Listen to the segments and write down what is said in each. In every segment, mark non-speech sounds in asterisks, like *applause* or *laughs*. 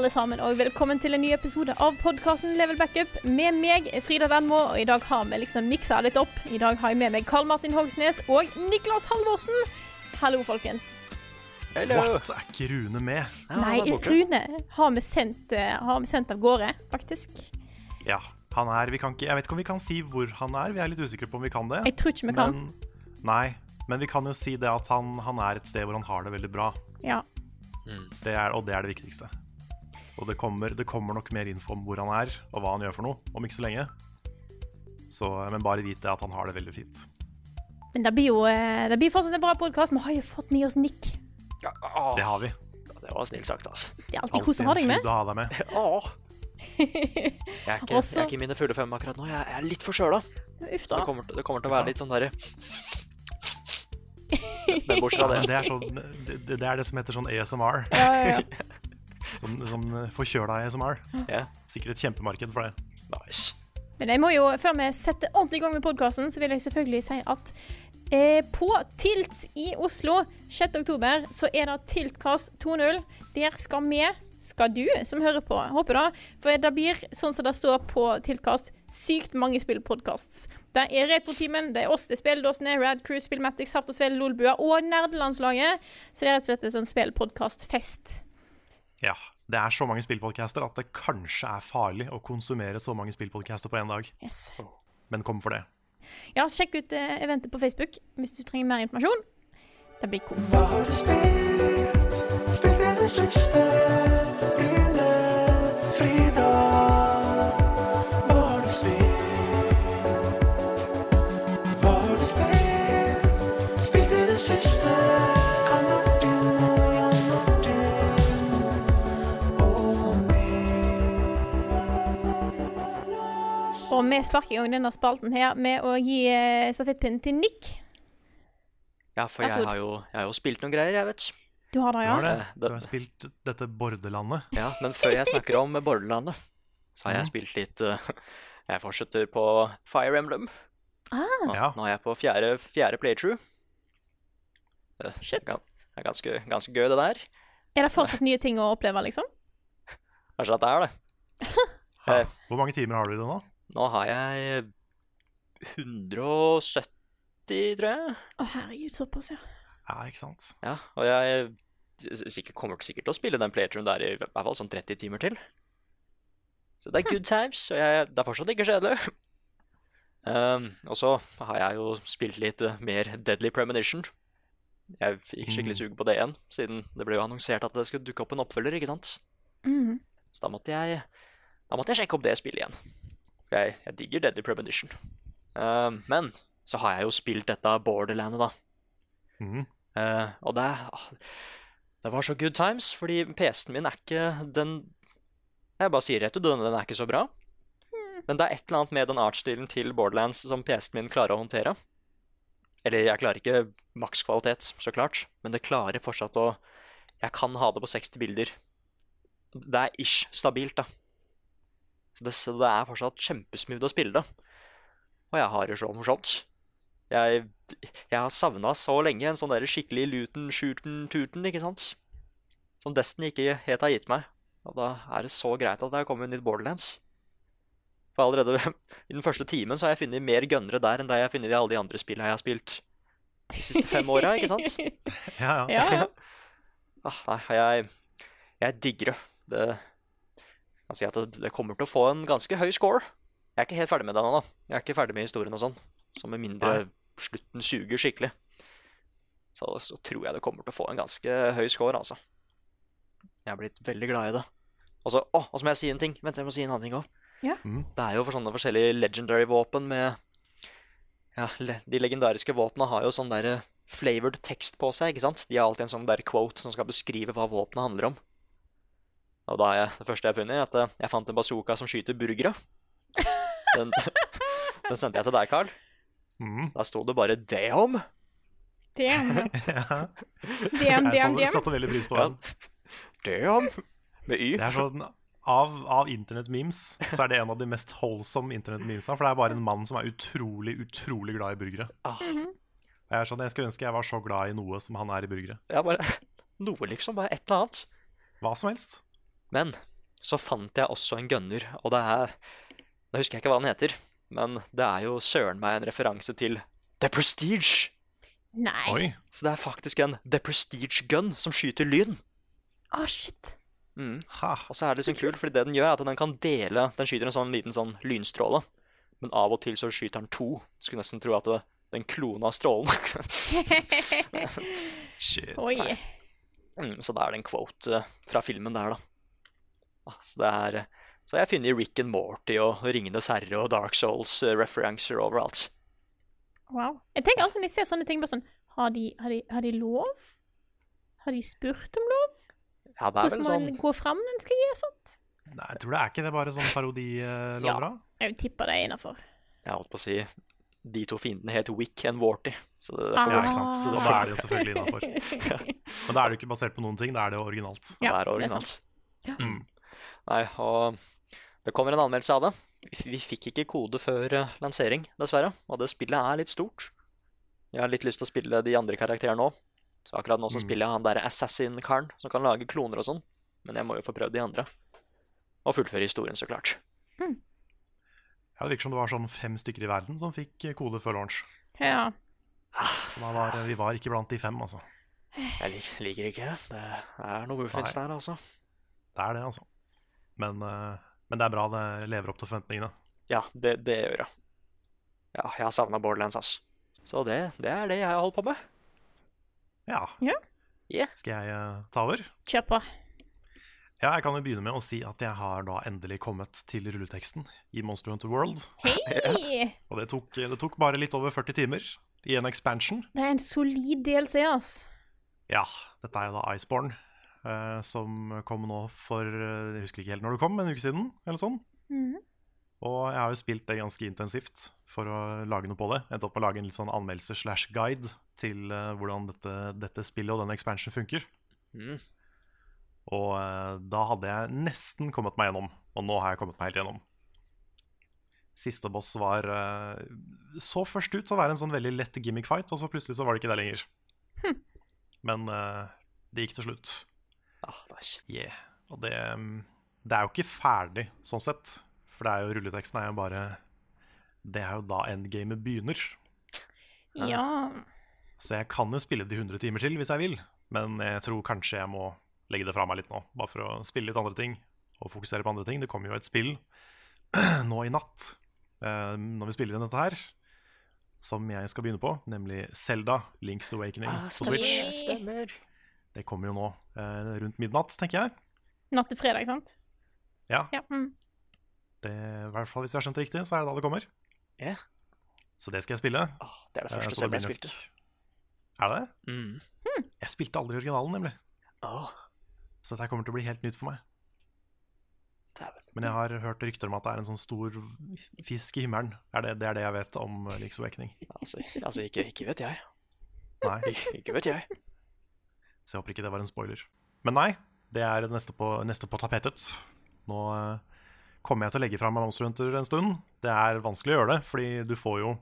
Alle sammen, og velkommen til en ny episode av podkasten Level Backup med meg, Frida Danmo. Og i dag har vi liksom miksa litt opp. I dag har jeg med meg Karl Martin Hogsnes og Niklas Halvorsen. Hallo, folkens. What? Er ikke Rune med? Nei, Rune har vi sendt, eh, har vi sendt av gårde, faktisk. Ja, han er vi kan ikke, Jeg vet ikke om vi kan si hvor han er. Vi er litt usikre på om vi kan det. Jeg tror ikke vi kan. Men, nei, men vi kan jo si det at han, han er et sted hvor han har det veldig bra. Ja. Det er, og det er det viktigste. Og det kommer, det kommer nok mer info om hvor han er, og hva han gjør for noe, om ikke så lenge. Så, men bare vit det at han har det veldig fint. Men det blir jo eh, det blir fortsatt en bra podkast. Vi har jo fått med oss Nick. Ja, åh, Det har vi. det var snilt sagt, altså. Det er alltid kos å ha deg med. å ha deg med. *laughs* Jeg er, ikke, jeg er ikke i mine fulle fem akkurat nå. Jeg er litt forkjøla. Så det kommer, det kommer til å være litt sånn derre *laughs* Men bortsett fra det. Ja, det er, sånn, det, det er det som heter sånn ASMR. Ja, ja, ja. *laughs* Som, som forkjøla ASMR. Ja, Sikkert et kjempemarked for det. nice. Men jeg må jo, før vi setter ordentlig i gang med podkasten, så vil jeg selvfølgelig si at eh, på Tilt i Oslo 6. oktober så er det Tiltkast 2.0. Der skal vi, skal du som hører på, håper da. For det blir, sånn som det står på Tiltkast, sykt mange spillpodkasts. Det er Retrotimen, det er oss, det er Spilledåsene, Rad Crew, Spillmatic, Saft og Svele, Lolbua og Nerdelandslaget. Så det er rett og slett en sånn spillpodkastfest. Ja, det er så mange spillpodcaster at det kanskje er farlig å konsumere så mange spillpodcaster på én dag. Yes. Men kom for det. Ja, sjekk ut eh, eventet på Facebook hvis du trenger mer informasjon. Det blir kos. Hva Har du spilt? Spilt i det siste? Og vi sparker i gang denne spalten her med å gi eh, stafettpinnen til Nick. Ja, for Vær så jeg god. har, jo, jeg har jo spilt noen greier, jeg vet. Du har det, Du ja? har det. Eh, Du har spilt dette bordelandet. Ja, men før jeg snakker om Borderlandet, så har jeg Mhm. spilt litt eh, Jeg fortsetter på Fire Emblem. Ah, Nå, Ja. nå er jeg på fjerde, fjerde playthrough. Det shit. det er ganske, ganske gøy, det der. Er det fortsatt nye ting å oppleve, liksom? Kanskje at det er det. Ja. Eh. Hvor mange timer har du i det nå? Nå har jeg 170, tror jeg. Å, herregud, såpass, ja. Ja, ikke sant? Ja, og jeg sikkert, kommer sikkert til å spille den playthroughen der i hvert fall sånn 30 timer til. Så det er good times, og jeg, det er fortsatt ikke kjedelig. Um, og så har jeg jo spilt litt eh, mer Deadly Premonition. Jeg fikk skikkelig Mm. suge på det igjen, siden det ble jo annonsert at det skulle dukke opp en oppfølger, ikke sant? Mm. Så da måtte jeg, da måtte jeg sjekke opp det spillet igjen. Jeg, jeg digger Deadly Premonition. Uh, men så har jeg jo spilt dette Borderlandet, da. Mm. Uh, og det, ah, det var så good times, fordi PC-en min er ikke den Jeg bare sier rett ut, den, den er ikke så bra. Men det er et eller annet med den artsstilen til Borderlands som PC-en min klarer å håndtere. Eller jeg klarer ikke makskvalitet, så klart, men det klarer fortsatt å Jeg kan ha det på 60 bilder. Det er ish stabilt, da. Så det, så det er fortsatt kjempesmooth å spille det. Og jeg har det så morsomt. Jeg, jeg har savna så lenge en sånn der skikkelig luten, shooten, tuten, ikke sant? Som Destiny ikke helt har gitt meg. Og da er det så greit at det har kommet nytt Borderlands. For allerede *laughs* i den første timen så har jeg funnet mer gønnere der enn det jeg har funnet i alle de andre spillene jeg har spilt de siste fem åra, ikke sant? Ja, *laughs* ja. Ja, ja. Ah, nei, jeg, jeg digger det. Det. sier kan si at det, det kommer til å få en ganske høy score. Jeg er ikke helt ferdig med den ennå. Jeg er ikke ferdig med historien og sånn. Så med mindre Nei. slutten suger skikkelig. så, så tror jeg det kommer til å få en ganske høy score, altså. Jeg er blitt veldig glad i det. Og så å, og så må jeg si en ting. Vent, jeg må si en annen ting òg. Ja. Mm. Det er jo for sånne forskjellige legendary våpen med Ja, de legendariske våpna har jo sånn der flavored tekst på seg, ikke sant? De har alltid en sånn der quote som skal beskrive hva våpenet handler om. Og da er jeg, det første jeg har funnet, er at eh, jeg fant en bazooka som skyter burgere. Den, *laughs* den sendte jeg til deg, Carl. Mm. Da sto det bare 'damn'. Damn, *laughs* Ja. damn, Jeg damn, Jeg damn. satte veldig pris på Ja. Damn! Med Y. Det er sånn, av, av internettmemes så er det en av de mest holdsomme internettmemesa. For det er bare en mann som er utrolig, utrolig glad i burgere. Ah, Jeg, er sånn, jeg skulle ønske jeg var så glad i noe som han er i burgere. Ja, bare Noe, liksom. Bare et eller annet. Hva som helst. Men så fant jeg også en gunner, og det er Nå husker jeg ikke hva den heter, men det er jo søren meg en referanse til The Prestige. Nei. Oi. Så det er faktisk en The Prestige gun som skyter lyn. shit. Mm. Ha. Og så er det så kult, fordi det den gjør, er at den kan dele Den skyter en sånn liten sånn lynstråle, men av og til så skyter den to. Skulle nesten tro at det, den klona strålen. *laughs* Shit. Oi. Mm, så da er det en quote eh, fra filmen der, da. Ah, Så det er eh, Så jeg har funnet Rick and Morty og Ringenes herre og Dark Souls-referanser overalt. Wow. Jeg tenker alltid når jeg ser sånne ting, bare sånn Har de, har de, har de lov? Har de spurt om lov? Ja, det er Hvordan vel må sånn gå fram når en skal gi sånt? Nei, jeg tror det er ikke det bare sånn parodilover Ja, Jeg tipper det er innafor. Jeg holdt på å si De to fiendene het Wick and Warty. Så det, det Ah. Ja, ikke sant. Så det da er det jo selvfølgelig innafor. *laughs* Men da er det jo ikke basert på noen ting, da er det jo originalt. Ja, det er originalt. Ja. Mm. Nei, og det kommer en anmeldelse av det. Vi- fikk ikke kode før eh, lansering, dessverre. Og det spillet er litt stort. Jeg har litt lyst til å spille de andre karakterene òg. Så akkurat nå så Mm. spiller jeg han derre assassin-karen som kan lage kloner og sånn. Men jeg må jo få prøvd de andre. Og fullføre historien, så klart. Ja, Det virker som det var sånn fem stykker i verden som fikk eh, kode før launch. Ja. Så da var, vi var ikke blant de fem, altså. Jeg lik, liker ikke. Det er noe muffins der, altså. Det er det, altså. Men, eh, men det er bra det lever opp til forventningene. Ja, det, det gjør jeg. Ja, jeg har savna Borderlands, ass. Så det, det er det jeg har holdt på med. Ja. Ja. Yeah. Skal jeg uh, ta over? Kjør på. Ja, jeg kan jo begynne med å si at jeg har da endelig kommet til rulleteksten i Monster Hunter World. *laughs* Hei! Og det tok, det tok bare litt over 40 timer i en expansion. Det er en solid DLC, ass. Ja, dette er jo da Iceborne, som kom nå for eh, Jeg husker ikke helt når det kom, en uke siden, eller sånn. Mhm. Og jeg har jo spilt det ganske intensivt for å lage noe på det. Endte opp med å lage en litt sånn anmeldelse slash guide til eh, hvordan dette, dette spillet og den expansion funker. Mm. Og eh, da hadde jeg nesten kommet meg gjennom, og nå har jeg kommet meg helt gjennom. Siste boss var eh, så først ut til å være en sånn veldig lett gimmick fight, og så plutselig så var det ikke det lenger. Men eh, det gikk til slutt. Ah, nice. Yeah. Og det, mm, det er jo ikke ferdig sånn sett, for det er jo rulleteksten er jo bare Det er jo da endgamet begynner. Ja. Så jeg kan jo spille de 100 timer til hvis jeg vil, men jeg tror kanskje jeg må legge det fra meg litt nå, bare for å spille litt andre ting og fokusere på andre ting. Det kommer jo et spill *clears throat* nå i natt, eh, når vi spiller inn dette her, som jeg skal begynne på, nemlig Zelda Links Awakening Ah, på Switch. stemmer. Det kommer jo nå eh, rundt midnatt, tenker jeg. Natt til fredag, sant? Ja, Ja. Mm. det, i hvert fall hvis jeg har skjønt det riktig, så er det da det kommer. Yeah. Så det skal jeg spille. Oh, det er det Eh, første spillet jeg spilte. Er det det? Mm. Jeg spilte aldri originalen, nemlig. Oh. Så dette kommer til å bli helt nytt for meg. Men jeg har hørt rykter om at det er en sånn stor fisk i himmelen. Er det, det er det jeg vet om eh, Link's Awakening. Altså, altså ikke, ikke vet jeg. Nei, Ikke, ikke vet jeg. Så jeg håper ikke det var en spoiler. Men nei, det er neste neste på tapetet. Nå eh, kommer jeg til å legge fram Monster Hunter en stund. Det er vanskelig å gjøre det, fordi du får jo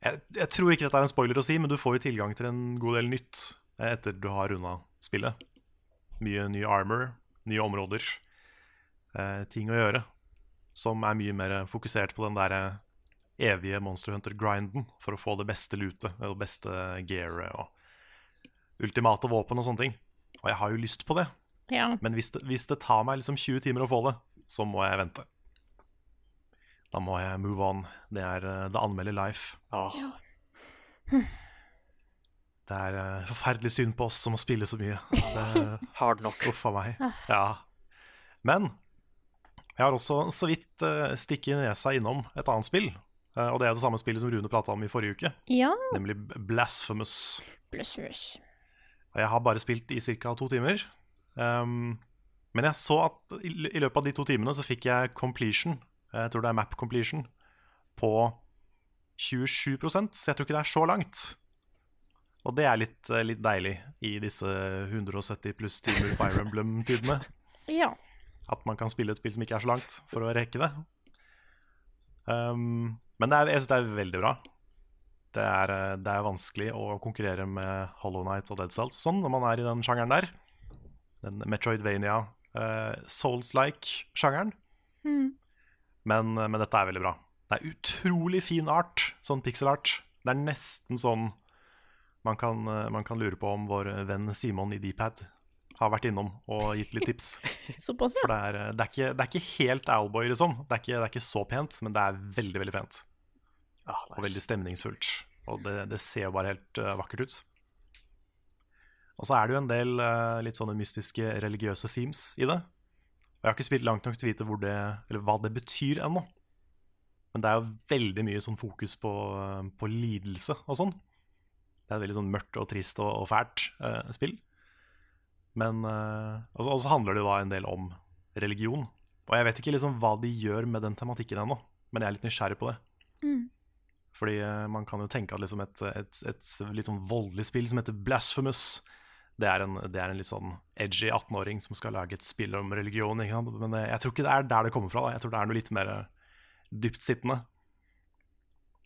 jeg, jeg tror ikke dette er en spoiler å si, men du får jo tilgang til en god del nytt eh, etter du har runda spillet. Mye ny armor, nye områder, eh, ting å gjøre. Som er mye mer fokusert på den der evige Monster Hunter-grinden for å få det beste lutet, det beste gearet og ultimate våpen og sånne ting. Og jeg har jo lyst på det, Ja. men hvis det, hvis det tar meg liksom 20 timer å få det, så må jeg vente. Da må jeg move on. Det er uh, The Anmelder Life. Ah, Det er eh, forferdelig synd på oss som må spille så mye. Det, *laughs* Hard nok. Uff a meg. Ja. Men jeg har også så vidt uh, stikket nesa innom et annet spill. Uh, og det er det samme spillet som Rune prata om i forrige uke, Ja. nemlig Blasphemous. Og jeg har bare spilt i ca. to timer. Um, men jeg så at i, i løpet av de to timene så fikk jeg completion, jeg tror det er map completion, på 27 så jeg tror ikke det er så langt. Og det er litt, eh, litt deilig i disse 170 pluss timer Fire Emblem-tidene. *laughs* Ja. At man kan spille et spill som ikke er så langt, for å rekke det. Um, men det er, jeg syns det er veldig bra. Det er, eh, det er vanskelig å konkurrere med Hollow Night og Dead Cells sånn når man er i den sjangeren der. Den Metroidvania, uh, Souls-like-sjangeren. Mm. Men, men dette er veldig bra. Det er utrolig fin art, sånn pixel art. Det er nesten sånn man kan, eh, man kan lure på om vår venn Simon i Dpad har vært innom og gitt litt tips. *laughs* Såpass, For ja. det er, eh, det er, ikke, det er ikke helt Owlboy, liksom. Det er, ikke, det er ikke så pent, men det er veldig, veldig pent. Ah, Og veldig stemningsfullt. Og det, det ser jo bare helt uh, vakkert ut. Og så er det jo en del uh, litt sånne mystiske religiøse themes i det. Og jeg har ikke spilt langt nok til å vite hvor det, eller hva det betyr ennå. Men det er jo veldig mye sånn fokus på, uh, på lidelse og sånn. Det er et veldig sånn mørkt og trist og, og fælt eh, spill. Men og så handler det jo da en del om religion. Og jeg vet ikke liksom hva de gjør med den tematikken ennå, men jeg er litt nysgjerrig på det. Mm. Fordi eh, man kan jo tenke at liksom et, et, et litt sånn voldelig spill som heter Blasphemous, det er en, det er en litt sånn edgy 18-åring som skal lage et spill om religion. Men eh, jeg tror ikke det er der det kommer fra. Da. Jeg tror det er noe litt mer eh, dyptsittende.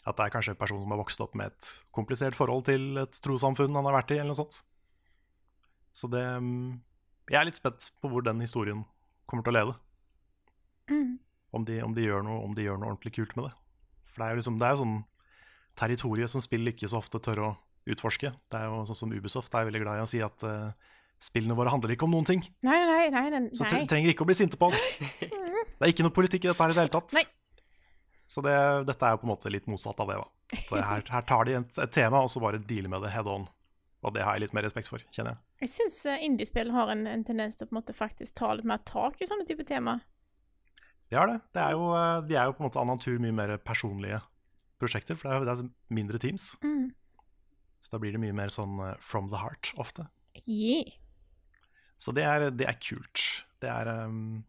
At det er kanskje en person som har vokst opp med et komplisert forhold til et trossamfunn han har vært i, eller noe sånt. Så det mm, Jeg er litt spent på hvor den historien kommer til å lede. Mm. Om de, om de, gjør, noe, om de gjør noe ordentlig kult med det. For det er jo liksom, det er jo sånn territorium som spill ikke så ofte tør å utforske. Det er jo sånn som Ubisoft er veldig glad i å si at uh, spillene våre handler ikke om noen ting. Nei, nei, nei. nei, Så trenger ikke å bli sinte på oss. *laughs* Det er ikke noe politikk i dette her i det hele tatt. Nei. Så det, dette er jo på en måte litt motsatt av det. da. For her, her tar de et, et tema, og så bare dealer med det head on. Og det har jeg litt mer respekt for, kjenner jeg. Jeg syns indiespill har en, en tendens til å på en måte faktisk ta litt mer tak i sånne type tema. De har det. det er jo, eh, de er jo på en måte av natur mye mer personlige prosjekter, for det er, det er mindre teams. Mm. Så da blir det mye mer sånn eh, from the heart ofte. Yeah. Så det er, det er kult. Det er, um,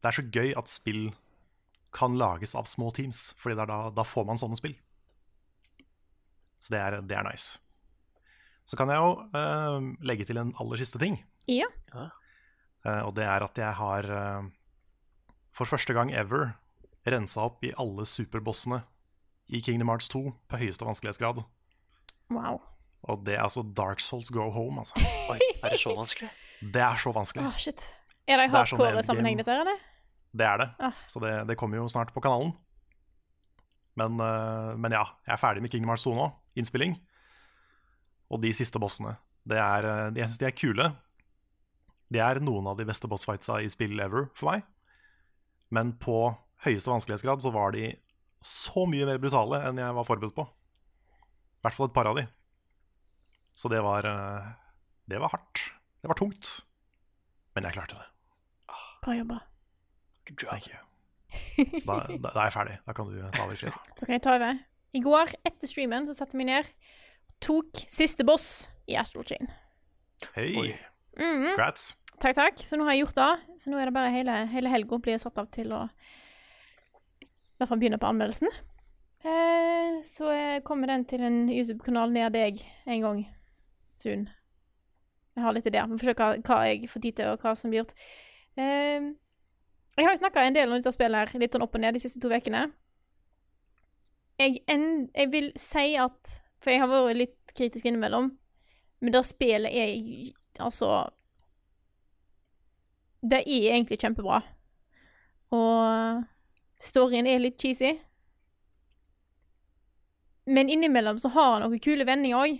det er så gøy at spill kan lages av små teams, Fordi er da, da får man sånne spill. Så det er, det er nice. Så kan jeg jo uh, legge til en aller siste ting. Ja. Uh, og det er at jeg har uh, for første gang ever rensa opp i alle superbossene i Kingdom Hearts 2 på høyeste vanskelighetsgrad. Wow. Og det er altså Dark Souls Go Home, altså. Oi, er det så vanskelig? Det er så vanskelig. Oh, shit. Er det i sånn hardcore-sammenheng, dette eller? Det er det. Ah. Så det, det kommer jo snart på kanalen. Men, uh, men ja, jeg er ferdig med Kingdom Hearts 2 nå, innspilling. Og de siste bossene. Det er, eh, jeg syns de er kule. De er noen av de beste bossfightsa i spill ever for meg. Men på høyeste vanskelighetsgrad så var de så mye mer brutale enn jeg var forberedt på. I hvert fall et par av de. Så det var eh, Det var hardt. Det var tungt. Men jeg klarte det. Bra jobba. Good job. Thank you. Så da, da, da er jeg ferdig. Da kan du ta over, Frida. Da kan jeg ta over. I går, etter streamen, så satte jeg meg ned og tok siste boss i Astral Chain. Hei! Mm -hmm. Grats. Takk, takk. Så nå har jeg gjort det. Så nå er det bare hele, hele helga blir satt av til å hvert fall begynne på anmeldelsen. Eh, så kommer den til en YouTube-kanal nær deg en gang soon. Jeg har litt ideer. Se hva, hva jeg får tid til, og hva som blir gjort. Eh, jeg har jo snakka en del om dette spillet her, litt sånn opp og ned de siste to ukene. Jeg, jeg vil si at For jeg har vært litt kritisk innimellom, men det spillet er altså det er egentlig kjempebra. Og storyen er litt cheesy. Men innimellom så har han noen kule vendinger òg.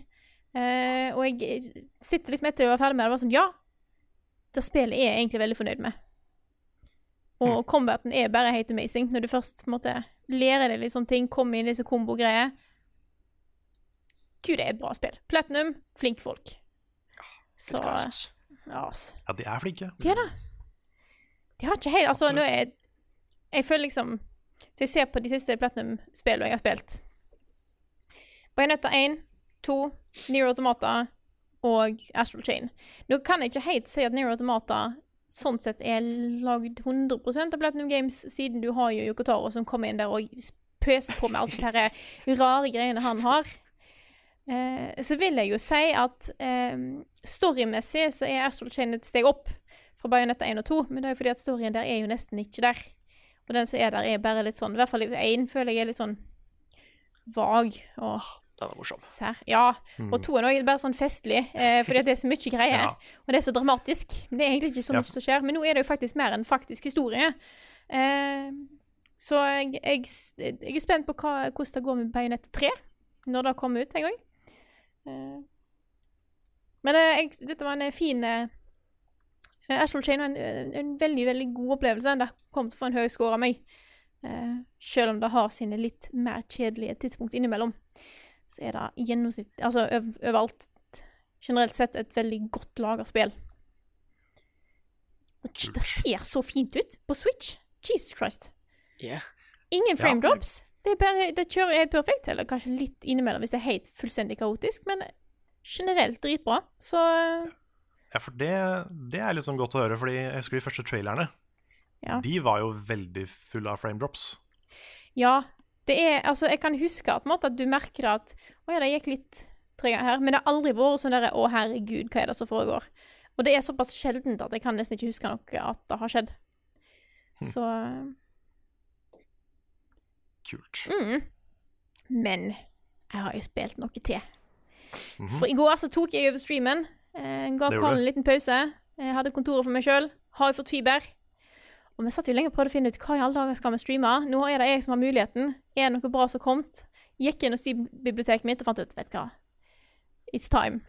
Eh, og jeg sitter liksom etter å være ferdig med det og bare sånn Ja, det spillet er jeg egentlig veldig fornøyd med. Og combaten er bare helt amazing. Når du først måtte lære deg litt sånne ting, kommer inn i disse kombo-greier. Gud, det er et bra spill. Platinum, flinke folk. Så guys, ass. ja, ass. Ja, de er flinke. De er det. De har ikke helt Altså, nå er Jeg føler liksom Hvis jeg ser på de siste Platinum-spillene jeg har spilt Bayonetta 1, 2, Near Automata og Astral Chain. Nå kan jeg ikke helt si at Near Automata sånn sett er lagd 100% av Platinum Games, siden du har jo Yokotaro som kommer inn der og pøser på med alt det her rare greiene han har. Eh, så vil jeg jo si at eh, storymessig så er Astral Chain et steg opp fra Bayonetta 1 og 2, men det er jo fordi at storyen der er jo nesten ikke der. Og den som er der, er bare litt sånn I hvert fall én føler jeg er litt sånn vag og Den var morsom. sær. Ja. Og 2 er også bare sånn festlig, eh, fordi det er så mye greier. Ja. Og det er så dramatisk. Men det er egentlig ikke så Ja. mye som skjer. Men nå er det jo faktisk mer enn faktisk historie. Eh, så jeg, jeg, jeg er spent på hva, hvordan det går med Bajonett 3, når det kommer ut, en gang. Eh, men eh, jeg, dette var en fin eh, Astral Chain var en, en, en veldig, veldig god opplevelse. Det kom til å få en høy score av meg. Uh, selv om det har sine litt mer kjedelige tidspunkt innimellom, så er det gjennomsnitt Altså overalt generelt sett et veldig godt laga spill. Det, ser så fint ut på Switch. Jesus Christ. Yeah. Ingen frame drops. Det, bare, det kjører helt perfekt, eller kanskje litt innimellom hvis det er helt fullstendig kaotisk, men generelt dritbra. Så Ja, for det, det er liksom godt å høre, fordi jeg husker de første trailerne. Ja. De var jo veldig fulle av frame drops. ja. Det er Altså, jeg kan huske at, måte, at du merker at Å ja, det gikk litt tregere her. Men det har aldri vært sånn derre Å, herregud, hva er det som foregår? Og det er såpass sjeldent at jeg kan nesten ikke huske noe at det har skjedd. Så Kult. mm. Men jeg har jo spilt noe til. Mhm. For i går så tok jeg over streamen. Eh, ga kallen en liten pause. Jeg hadde kontoret for meg sjøl. Har jo fått fiber. Og vi satt jo lenge og prøvde å finne ut hva i alle dager skal vi streame. Nå er det jeg som har muligheten. Er det noe bra som har kommet? Gikk inn og Steam-biblioteket mitt og fant ut Vet du hva, it's time.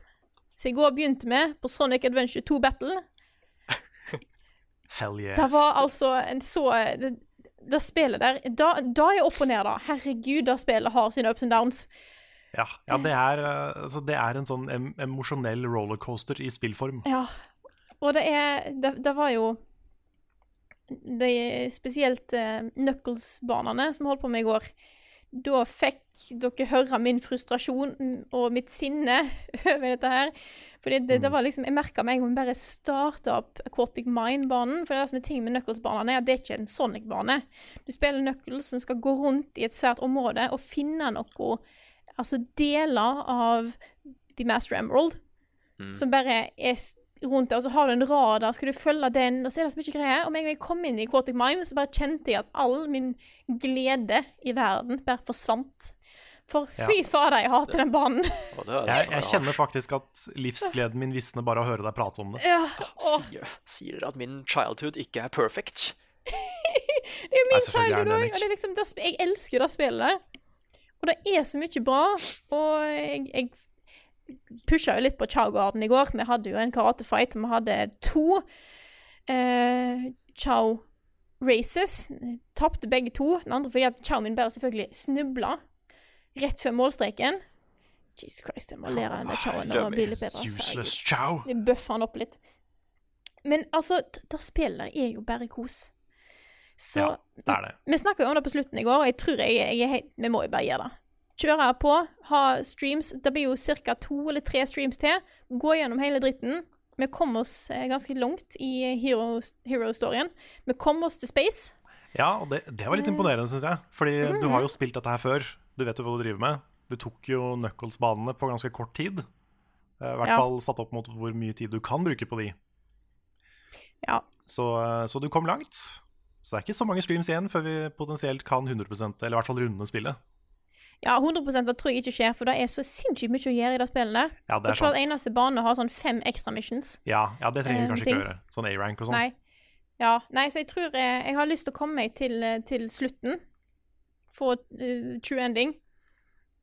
Så i går begynte vi på Sonic Adventure 2 Battle. *laughs* Hell yeah. Det var altså en så Det, det spillet der da, da er jeg opp og ned, da. Herregud, det spillet har sine ups and downs. Ja, ja det, er, eh, altså, det er en sånn em emosjonell rollercoaster i spillform. Ja. Og det er Det, det var jo er spesielt uh, Knuckles-banene som holdt på med i går. Da fikk dere høre min frustrasjon og mitt sinne *laughs* over dette her. Fordi det, det var liksom Jeg merka meg om vi bare starta opp Aquatic Mind-banen. For det som er ting med Knuckles-banene, er at det er ikke en Sonic-bane. Du spiller Knuckles som skal gå rundt i et svært område og finne noe Altså deler av The Master Emerald som bare er rundt der, og så har du en radar, skal du følge den, og så er det så mye greier. Og med en gang jeg kom inn i Quartic Mine, så bare kjente jeg at all min glede i verden bare forsvant. For fy fader, jeg hater den banen. *laughs* Jeg, jeg kjenner faktisk at livsgleden min visner bare av å høre deg prate om det. Ja, og... sier, sier dere at min childhood ikke er perfect? *laughs* det er jo min er childhood òg, og liksom, jeg elsker det spillet. Og det er så mye bra, og jeg, jeg pusha jo litt på Chow Garden i går. Vi hadde jo en karatefight, vi hadde to eh, Chow races. Tapte begge to. Den andre fordi at Chow min bare selvfølgelig snubla rett før målstreken. Jesus Christ, jeg må lære den chowen å bli litt bedre. altså. Useless chow. Bøffe han opp litt. Men altså, det spillet er jo bare kos. Så Ja, det er det. vi snakka om det på slutten i går, og jeg tror jeg, jeg er helt Vi må jo bare gjøre det. Kjøre på, ha streams. Det blir jo ca. to eller tre streams til. Gå gjennom hele dritten. Vi kom oss eh, ganske langt i hero- hero-storyen. vi kom oss til space. Ja, og det, det var litt imponerende, syns jeg. Fordi du har jo spilt dette her før. Du vet jo hva du driver med. Du tok jo Knuckles-banene på ganske kort tid. Eh, I hvert Ja. fall satt opp mot hvor mye tid du kan bruke på de. Ja. Så, eh, så du kom langt. Så det er ikke så mange streams igjen før vi potensielt kan 100% eller i hvert fall runde spillet. Ja, 100 det tror jeg ikke skjer, for det er så sinnssykt mye å gjøre i det spillet. Ja, det er For hver eneste bane har sånn fem ekstra missions. Ja, ja det trenger vi Eh, kanskje ting. ikke gjøre. Sånn A-rank og sånn. Nei. Ja, nei, så jeg tror jeg, jeg har lyst til å komme meg til, eh, til slutten. Få uh, true ending.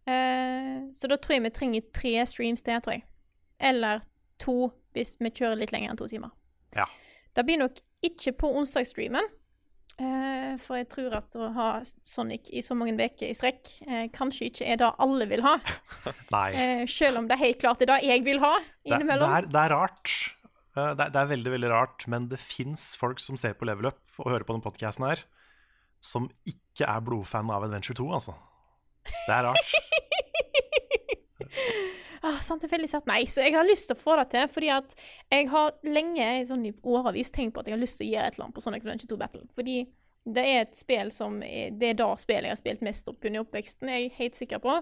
Uh, så da tror jeg vi trenger tre streams til, tror jeg. Eller to, hvis vi kjører litt lenger enn to timer. Ja. Det blir nok ikke på onsdagsstreamen. Eh, for jeg tror at å ha Sonic i så mange uker i strekk eh, kanskje ikke er det alle vil ha. *laughs* Eh, selv om det helt klart er det jeg vil ha Det, det, er, det er rart. Eh, Det er, det er veldig veldig rart, men det fins folk som ser på Level Up og hører på den podkasten her, som ikke er blodfan av Adventure 2, altså. Det er rart. *laughs* Ah, sant, det veldig satt Nei, så jeg har lyst til å få det til, fordi at jeg har lenge, sånn i årevis, tenkt på at jeg har lyst til å gjøre et eller annet på Sonic Adventure 2 Battle. Fordi det er et spill som er, Det er da spillet jeg har spilt mest opp under oppveksten, jeg er helt sikker på.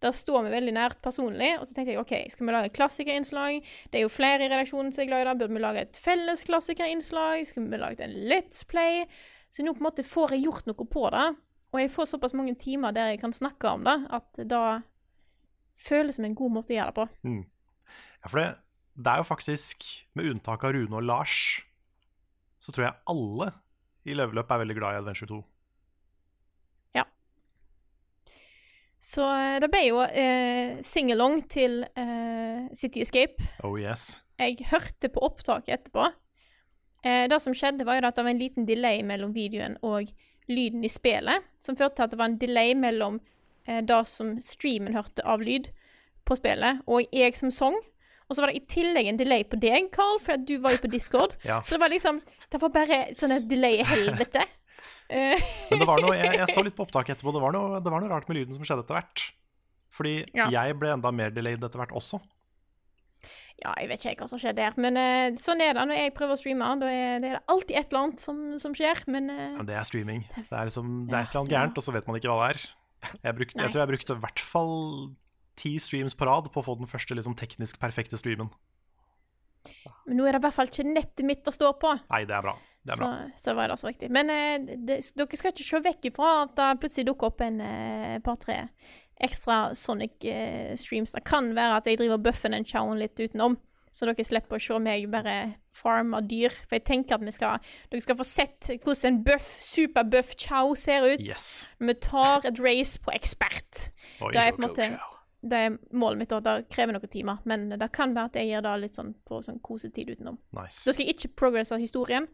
Det står meg veldig nært personlig, og så tenkte jeg OK, skal vi lage klassikerinnslag? Det er jo flere i redaksjonen som er glad i det. Burde vi lage et felles klassikerinnslag? Skal vi lage en Let's Play? Så nå på en måte får jeg gjort noe på det, og jeg får såpass mange timer der jeg kan snakke om det, at da føles som en god måte å gjøre det på. Mm. Ja, for det, det er jo faktisk, med unntak av Rune og Lars, så tror jeg alle i Level Up er veldig glad i Adventure 2. Ja. Så eh, det ble jo eh, singalong til eh, City Escape. Oh yes. Jeg hørte på opptaket etterpå. Eh, det som skjedde, var jo at det var en liten delay mellom videoen og lyden i spillet, som førte til at det var en delay mellom eh, det som streamen hørte av lyd på spillet, og jeg som sang. Og så var det i tillegg en delay på deg, Carl, for du var jo på Discord. *laughs* Ja. Så det var liksom Det var bare sånne delay i helvete. *laughs* Men det var noe, jeg, jeg så litt på opptaket etterpå, det var, noe, det var noe rart med lyden som skjedde etter hvert. Fordi Ja. jeg ble enda mer delayed etter hvert også. Ja, jeg vet ikke hva som skjer der, men uh, sånn er det når jeg prøver å streame. Da er det er alltid et eller annet som, som skjer, men uh, Men det er streaming. Det er, liksom, det er et eller annet gærent, og så vet man ikke hva det er. Jeg, brukte, jeg tror jeg brukte i hvert fall ti streams på rad på å få den første liksom, teknisk perfekte streamen. Men nå er det i hvert fall ikke nettet mitt det står på. Nei, det er bra. Det er Så, bra. så var det også riktig. Men eh, det, dere skal ikke se vekk ifra at det plutselig dukker opp en eh, par-tre ekstra Sonic-streams. det kan være at jeg driver og bøffer den chowen litt utenom. Så dere slipper å se meg bare farme dyr. For jeg tenker at vi skal, dere skal få sett hvordan en buff, superbuff chow ser ut. Yes. Vi tar et race på ekspert. Oi, Det er på en måte Det er målet mitt, og det krever noen timer. Men det kan være at jeg gjør det litt sånn på sånn kosetid utenom. Nice. Da skal jeg ikke progresse historien.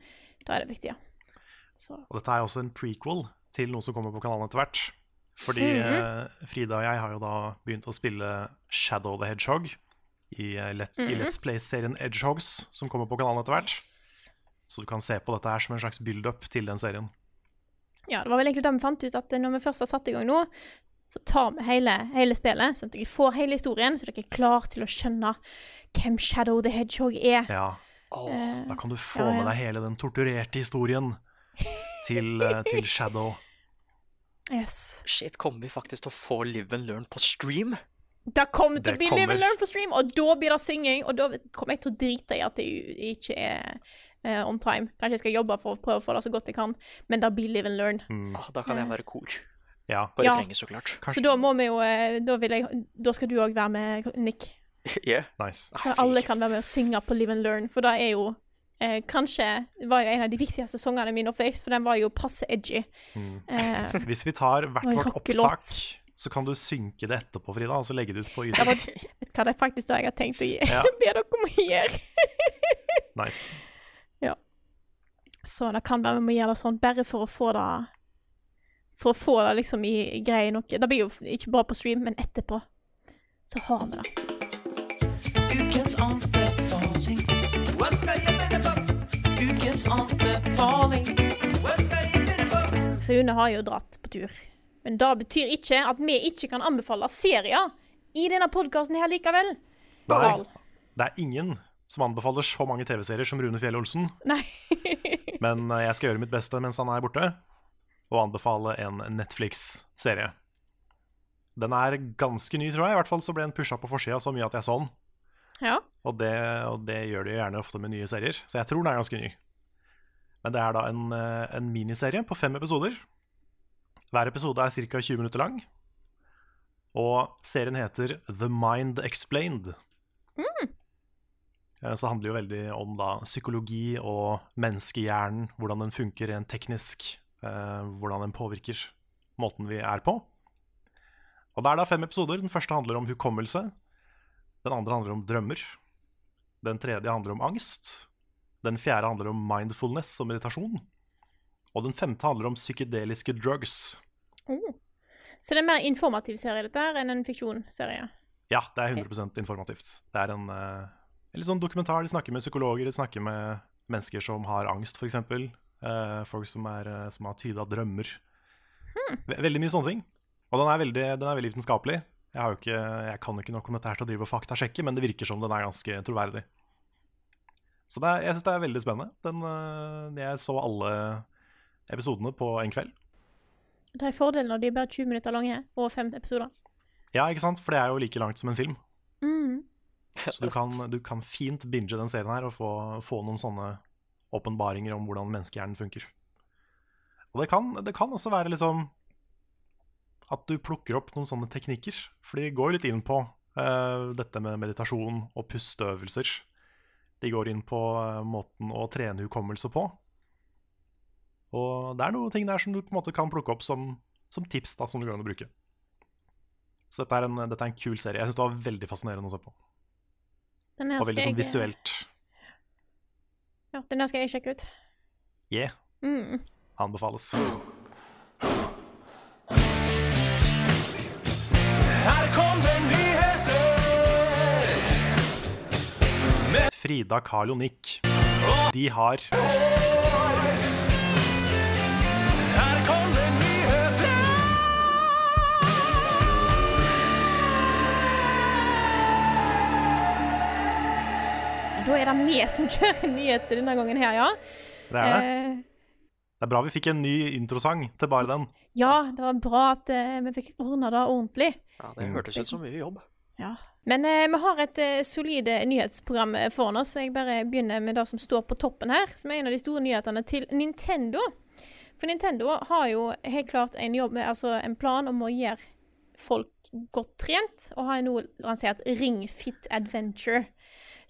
Da er det viktig, ja. Så Og dette er også en prequel til noe som kommer på kanalen etter hvert. Fordi mm -hmm. Frida og jeg har jo da begynt å spille Shadow the Hedgehog i, Let, mm -hmm. i. Let's Play-serien Edgehogs, som kommer på kanalen etter hvert. Så du kan se på dette her som en slags build-up til den serien. Ja, det var vel egentlig da vi fant ut at når vi først har satt i gang nå, så tar vi hele, hele spillet, sånn at dere får hele historien, så dere er klar til å skjønne hvem Shadow the Hedgehog er. Ja, Eh, Da kan du få ja, ja. med deg hele den torturerte historien til, eh, til *laughs* Shadow. yes. Shit, kommer vi faktisk til å få Live and Learn på stream? Det kommer til Det å bli. Live and Learn på stream, og da blir det synging, og da kommer jeg til å drite i at det ikke er uh, on time. Kanskje jeg skal jobbe for å prøve å få det så godt jeg kan, men det blir Live and Learn. Ah, da kan jeg være kor. Ja, På Ja. refrenget, så klart. Så da må vi jo eh, Da, vil jeg, da skal du òg være med, Nick. *laughs* Yeah. nice. Så alle kan være med og synge på Live and Learn, for det er jo eh, kanskje var jo en av de viktigste sangene mine min oppvekst, for den var jo passe edgy. Eh, Hvis vi tar hvert vårt opptak, så kan du synke det etterpå, Frida, og så legge det ut på det YouTube. du hva det er faktisk det jeg har tenkt å gi. Ja. *laughs* be dere om å gjøre. *laughs* Nice. Ja. Så det kan være vi må gjøre det sånn, bare for å få det For å få det liksom i, greie nok. Det blir jo ikke bare på stream, men etterpå. Så har vi det. Ukens anbefaling. Hva skal jeg mene på? Ukens anbefaling. Hva skal jeg mene på? Rune har jo dratt på tur. Men det betyr ikke at vi ikke kan anbefale serier i denne podkasten her likevel. Nei, det er ingen som anbefaler så mange TV-serier som Rune Fjell Olsen, Nei. *laughs* men eh, jeg skal gjøre mitt beste mens han er borte, og anbefale en Netflix-serie. Den er ganske ny, tror jeg. I hvert fall så ble den pusha på forsida så mye at jeg så den. ja. Og det, og det gjør de gjerne ofte med nye serier, så jeg tror den er ganske ny. Men det er da en, eh, en miniserie på fem episoder. Hver episode er ca. 20 minutter lang. Og serien heter The Mind Explained. Mm. Så det handler jo veldig om da psykologi og menneskehjernen, hvordan den funker rent teknisk, eh, hvordan den påvirker måten vi er på. Og det er da fem episoder. Den første handler om hukommelse. Den andre handler om drømmer. Den tredje handler om angst. Den fjerde handler om mindfulness og meditasjon. Og den femte handler om psykedeliske drugs. Oh. Så det er en mer informativ serie dette her enn en fiksjonsserie? Ja, det er 100% informativt. Det er en, uh, litt sånn dokumentar. De snakker med psykologer, de snakker med mennesker som har angst, f.eks. Uh, folk som, er, uh, som har tyda drømmer. Hmm. veldig mye sånne ting. Og den er veldig, den er veldig vitenskapelig. Jeg, ikke, jeg kan jo ikke nok om dette her til å drive og faktasjekke, men det virker som den er ganske troverdig. Så det er, jeg syns det er veldig spennende. Den, uh, jeg så alle episodene på en kveld. Det er fordelen når de er bare 20 minutter lange og fem episoder. Ja, ikke sant? For det er jo like langt som en film. Mm. Så du kan, du kan fint binge den serien her og få, få noen sånne åpenbaringer om hvordan menneskehjernen funker. Og det kan, det kan også være liksom at du plukker opp noen sånne teknikker. For de går litt inn på uh, dette med meditasjon og pusteøvelser. De går inn på uh, måten å trene hukommelse på. Og det er noen ting der som du på en måte kan plukke opp som, som tips da, som du kan bruke. Så dette er en, dette er en kul serie. Jeg syns det var veldig fascinerende å se på. Den her Og veldig sånn jeg- visuelt. Ja, den der skal jeg sjekke ut. Yeah, Mm. anbefales. Her kommer nyheter! Frida, Carl og Nick, de har Da er det vi som *laughs* kjører nyheter denne gangen her, ja. Det er det. Eh, Det er bra vi fikk en ny introsang til bare den. ja, det var bra at uh, vi fikk ordna det ordentlig. Ja, det hørtes ut som mye jobb. Ja. Men eh, vi har et eh, solid eh, nyhetsprogram foran oss, så jeg bare begynner med det som står på toppen her, som er en av de store nyhetene til Nintendo. For Nintendo har jo helt klart en, jobb, altså en plan om å gjøre folk godt trent, og har nå lansert Ring Fit Adventure.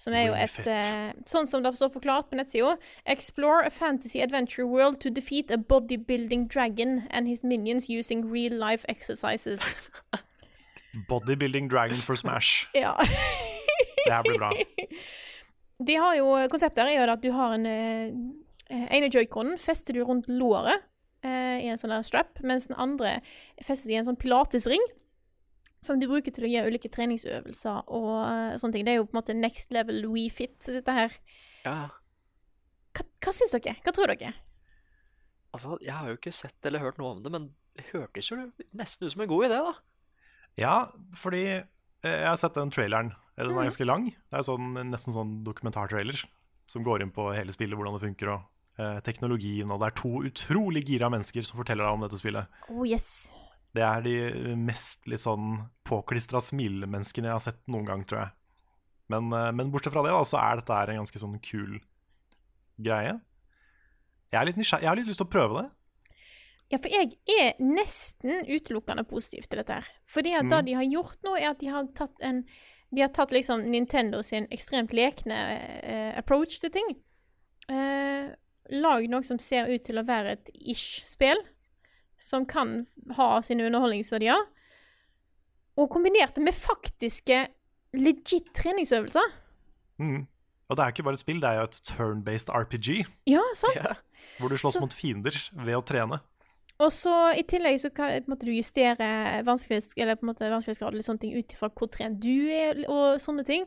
Som er jo et eh, Sånn som det står forklart på nettsida. Explore a fantasy adventure world to defeat a bodybuilding dragon and his minions using real life exercises. *laughs* Bodybuilding Dragon for Smash. *laughs* Ja. Det her blir bra. De har jo, Konseptet her er jo at du har en eh, ene joyconen fester du rundt låret eh, i en sånn der strap, mens den andre festes i en sånn pilatesring. Som du bruker til å gjøre ulike treningsøvelser og eh, sånne ting. Det er jo på en måte next level WeFit, dette her. Ja, Hva, hva syns dere? Hva tror dere? altså, jeg har jo ikke sett eller hørt noe om det, men det hørtes jo nesten ut som en god idé, da. Ja, fordi eh, jeg har sett den traileren. Den er Mm. ganske lang. Det er sånn, nesten sånn dokumentartrailer som går inn på hele spillet, hvordan det funker, og eh, teknologien. Og det er to utrolig gira mennesker som forteller deg om dette spillet. Oh yes. Det er de mest litt sånn påklistra smilemenneskene jeg har sett noen gang, tror jeg. Men, eh, men bortsett fra det, da, så er dette her en ganske sånn kul greie. Jeg er litt nysgjerrig, jeg har litt lyst til å prøve det. Ja, for jeg er nesten utelukkende positiv til dette her. Fordi at det Mm. de har gjort nå, er at de har tatt en De har tatt liksom Nintendo sin ekstremt lekne uh, approach til ting. Uh, lag noe som ser ut til å være et ish-spill. Som kan ha sine underholdningsverdier. Og kombinert det med faktiske legit treningsøvelser. Mm. Og det er ikke bare et spill, det er jo et turn-based RPG, Ja, sant? Yeah. hvor du slåss Så- mot fiender ved å trene. Og så i tillegg så kan måte, du justere vanskelighetsgrad eller sånne ting ut ifra hvor trent du er og sånne ting.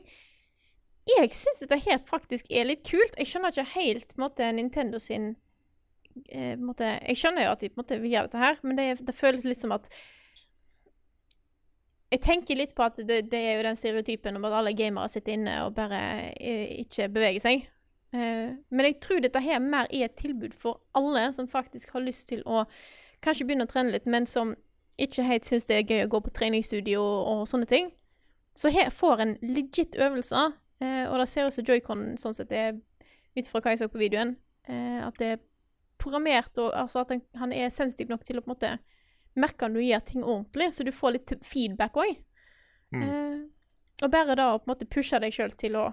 Jeg syns dette her faktisk er litt kult. Jeg skjønner ikke helt på måte, Nintendo sin eh, måte, Jeg skjønner jo at de på en måte vil gjøre dette her, men det, det føles litt som at Jeg tenker litt på at det, det er jo den stereotypen om at alle gamere sitter inne og bare eh, ikke beveger seg. Eh, men jeg tror dette her mer er et tilbud for alle som faktisk har lyst til å kanskje begynne å trene litt, men som ikke helt syns det er gøy å gå på treningsstudio og, og sånne ting. Så her får en legit øvelse, eh, og det ser ut som joycon sånn sett er, ut fra hva jeg så på videoen, eh, at det er programmert, og altså at han, han er sensitiv nok til å på en måte merke når du gjør ting ordentlig, så du får litt feedback òg. Mm. Eh, og bare da å på en måte pushe deg sjøl til å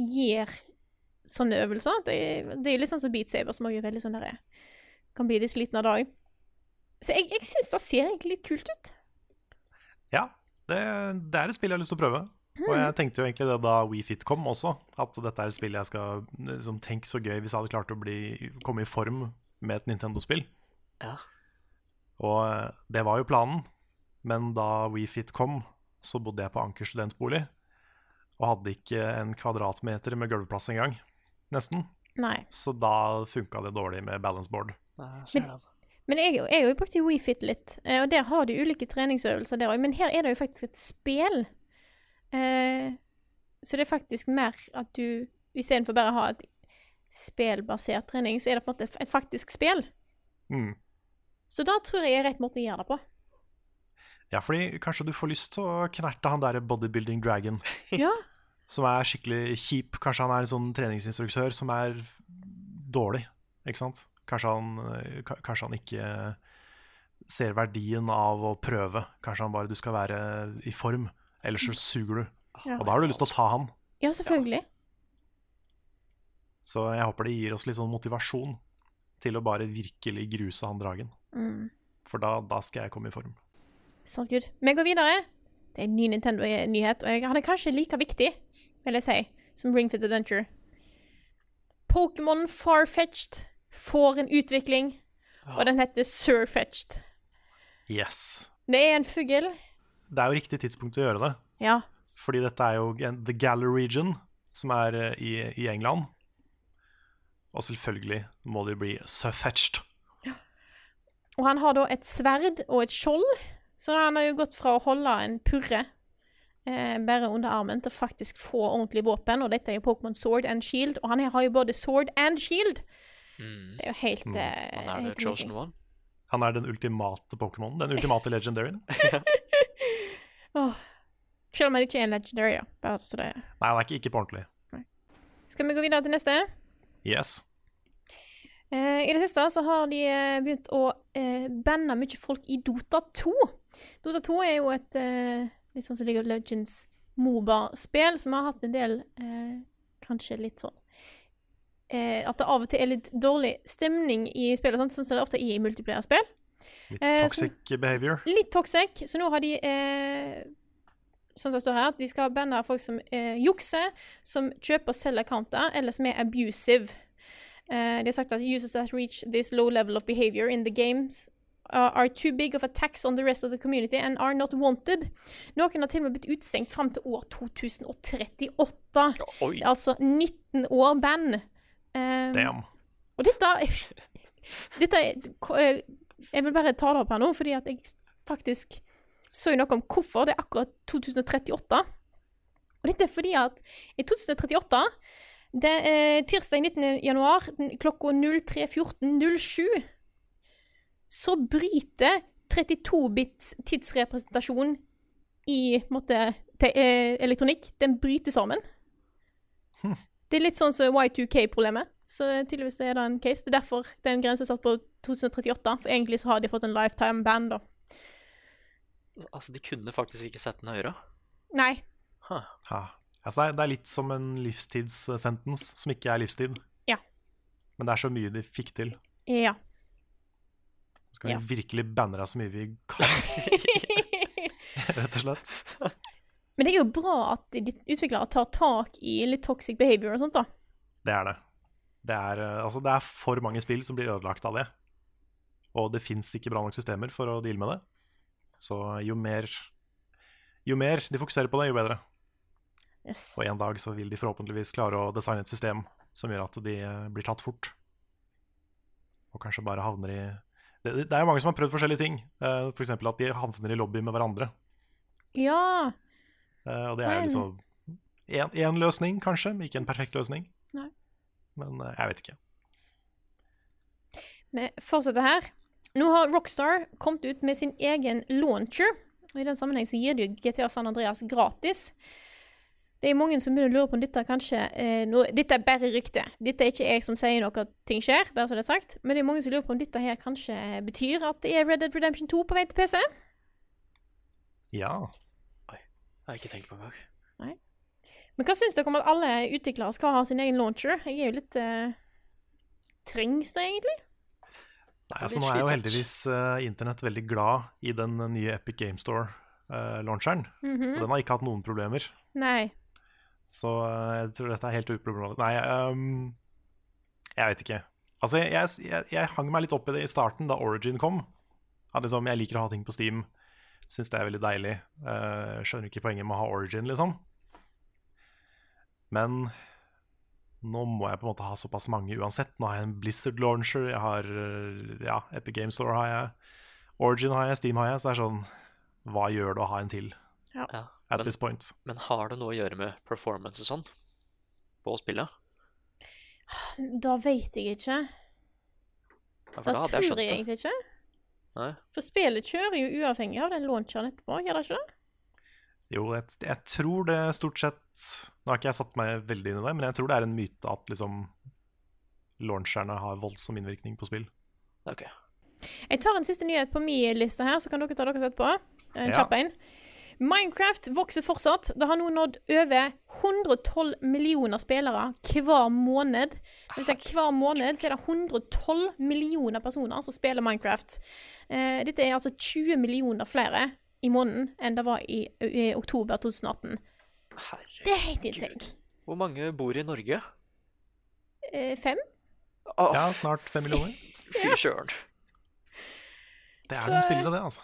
gjøre sånne øvelser. Det, det er jo litt sånn som Beat Saber, som også er veldig sånn der Kan bli litt sliten av dag. Så jeg, jeg syns det ser egentlig litt kult ut. Ja, det, det er et spill jeg har lyst til å prøve. Og jeg tenkte jo egentlig det da WeFit kom også, at dette er et spill jeg skal liksom, Tenk så gøy hvis jeg hadde klart å bli, komme i form med et Nintendo-spill. Ja. Og eh, det var jo planen, men da WeFit kom, så bodde jeg på Anker studentbolig. Og hadde ikke en kvadratmeter med gulvplass engang, nesten. Nei. Så da funka det dårlig med balanceboard. Men- Men jeg, jeg har jo brukt WeFit litt, eh, og der har du ulike treningsøvelser der òg. Men her er det jo faktisk et spill. Eh, så det er faktisk mer at du Istedenfor bare å ha et spelbasert trening, så er det på en måte et faktisk spel. Mm. Så da tror jeg er rett måte å gjøre det på. Ja, fordi kanskje du får lyst til å knerte han der bodybuilding dragon, *laughs* Ja. som er skikkelig kjip. Kanskje han er en sånn treningsinstruktør som er dårlig, ikke sant? Kanskje han, eh, kanskje han ikke ser verdien av å prøve. Kanskje han bare du skal være i form, ellers så suger du. Ja. Og da har du lyst til å ta han. ja, selvfølgelig. Så jeg håper det gir oss litt sånn motivasjon til å bare virkelig gruse han dragen. Mm. For da, da skal jeg komme i form. Sounds good. Vi går videre. Det er en ny Nintendo-nyhet, og jeg, han er kanskje like viktig, vil jeg si, som Ring Fit Adventure. Pokémon Farfetched får en utvikling, og den heter Surfetched. Yes. Det er en fugl. Det er jo riktig tidspunkt å gjøre det. Ja. Fordi dette er jo The Gallery Region, som er eh, i, i England. Og selvfølgelig må det bli Surfetched. Og han har da et sverd og et skjold, så han har jo gått fra å holde en purre eh, bare under armen til faktisk få ordentlig våpen, og dette er jo Pokémon Sword and Shield, og han har jo både Sword and Shield. Mm. Det er jo helt Mm. eh, Han er helt the chosen amazing. one. Han den ultimate Pokémon. Den ultimate *laughs* legendaryen. Åh. Selv om han ikke er en legendary, da. Bare så det Nei, han er ikke, ikke på ordentlig. Skal vi gå videre til neste? Yes. Eh, I det siste så har de eh, begynt å eh, banne mye folk i Dota 2. Dota 2 er jo et eh, litt sånn som ligger Legends Moba-spill som har hatt en del eh, Kanskje litt sånn eh, At det av og til er litt dårlig stemning i spillet, sånn som det ofte er i multiplayer-spill. Litt Eh, toxic behavior. Litt toxic, så nå har de eh, Sånn som det står her, at de skal banne folk som eh, jukser, som kjøper og selger accounter, eller som er abusive. Eh, de har sagt at users that reach this low level of behavior in the games are too big of a tax on the rest of the community and are not wanted. Noen har til og med blitt utestengt fram til år 2038. Oi! Altså 19 år ban. Eh, Damn. og dette *laughs* Dette er Jeg vil bare ta det opp her nå, fordi at jeg faktisk så noe om hvorfor det er akkurat 2038. Og dette er fordi at i 2038 det er tirsdag 19. januar klokka 03.14.07 så bryter 32-bits tidsrepresentasjon i måte, te, eh, elektronikk, den bryter sammen. Det er litt sånn som Y2K-problemet. Så tydeligvis er det en case. Det er derfor det er en grense satt på 2038. For egentlig så har de fått en lifetime ban, da. Altså, de kunne faktisk ikke sett den høyere. Nei. Huh. Ja. Altså, det, er, litt som en livstidssentence som ikke er livstid. Ja. Men det er så mye de fikk til. Ja. Så skal Ja. vi virkelig banne deg så mye vi kan, *laughs* rett og slett. Men det er jo bra at de utviklere tar tak i litt toxic behavior og sånt, da. Det er det. Det er, eh, altså, det er for mange spill som blir ødelagt av det. Og det fins ikke bra nok systemer for å deale med det. Så jo mer, jo mer de fokuserer på det, jo bedre. Yes. Og en dag så vil de forhåpentligvis klare å designe et system som gjør at de eh, blir tatt fort. Og kanskje bare havner i Det, det er jo mange som har prøvd forskjellige ting. F.eks. For at de havner i lobby med hverandre. Ja. Eh, og det er jo liksom én løsning, kanskje, ikke en perfekt løsning. Nei. Men eh, jeg vet ikke. Vi fortsetter her. Nå har Rockstar kommet ut med sin egen launcher. Og I den sammenheng så gir de GTA San Andreas gratis. Det er mange som begynner å lure på om dette kanskje eh, no, Dette er bare rykte. Dette er ikke jeg som sier noe at ting skjer, bare så det er sagt. Men det er mange som lurer på om dette her kanskje betyr at det er Red Dead Redemption 2 på vei til PC. Ja. Oi. Jeg har ikke tenkt på engang. Men hva syns dere om at alle utviklere skal ha sin egen launcher? Jeg er jo litt eh, Trengs det egentlig? Nei, altså Nå er jo heldigvis uh, internett veldig glad i den nye Epic Game Store-launcheren. Mhm. Og den har ikke hatt noen problemer. Nei. Så uh, jeg tror dette er helt uproblematisk. Nei, um, jeg vet ikke. Altså, jeg, jeg, jeg, hang meg litt opp i det i starten, da Origin kom. At liksom, jeg liker å ha ting på Steam. Syns det er veldig deilig. Eh, skjønner ikke poenget med å ha Origin, liksom. Men nå må jeg på en måte ha såpass mange uansett. Nå har jeg en Blizzard launcher, jeg har eh, ja, Epic Game Store har jeg. Origin har jeg, Steam har jeg. Så det er sånn Hva gjør det å ha en til Ja. at Men, this point? men har det noe å gjøre med performance og sånn på spillet? Da vet jeg ikke. Ja, Da da tror jeg jeg egentlig ikke. Nei. For spillet kjører jo uavhengig av den launcheren etterpå, gjør det ikke det? Jo, jeg, jeg tror det stort sett Nå har ikke jeg satt meg veldig inn i det, men jeg tror det er en myte at liksom launcherne har voldsom innvirkning på spill. Ok. Jeg tar en siste nyhet på min liste her, så kan dere ta deres etterpå. En Ja. kjapp en. Minecraft vokser fortsatt. Det har nå nådd over 112 millioner spillere hver måned. Hvis jeg, hver måned så er det 112 millioner personer som spiller Minecraft. Eh, dette er altså 20 millioner flere i måneden enn det var i, i oktober 2018. Det er helt insane. Hvor mange bor i Norge? Eh, fem? Oh. Ja, snart fem millioner. *laughs* fy søren. Det er Så- noen spillere, det, altså.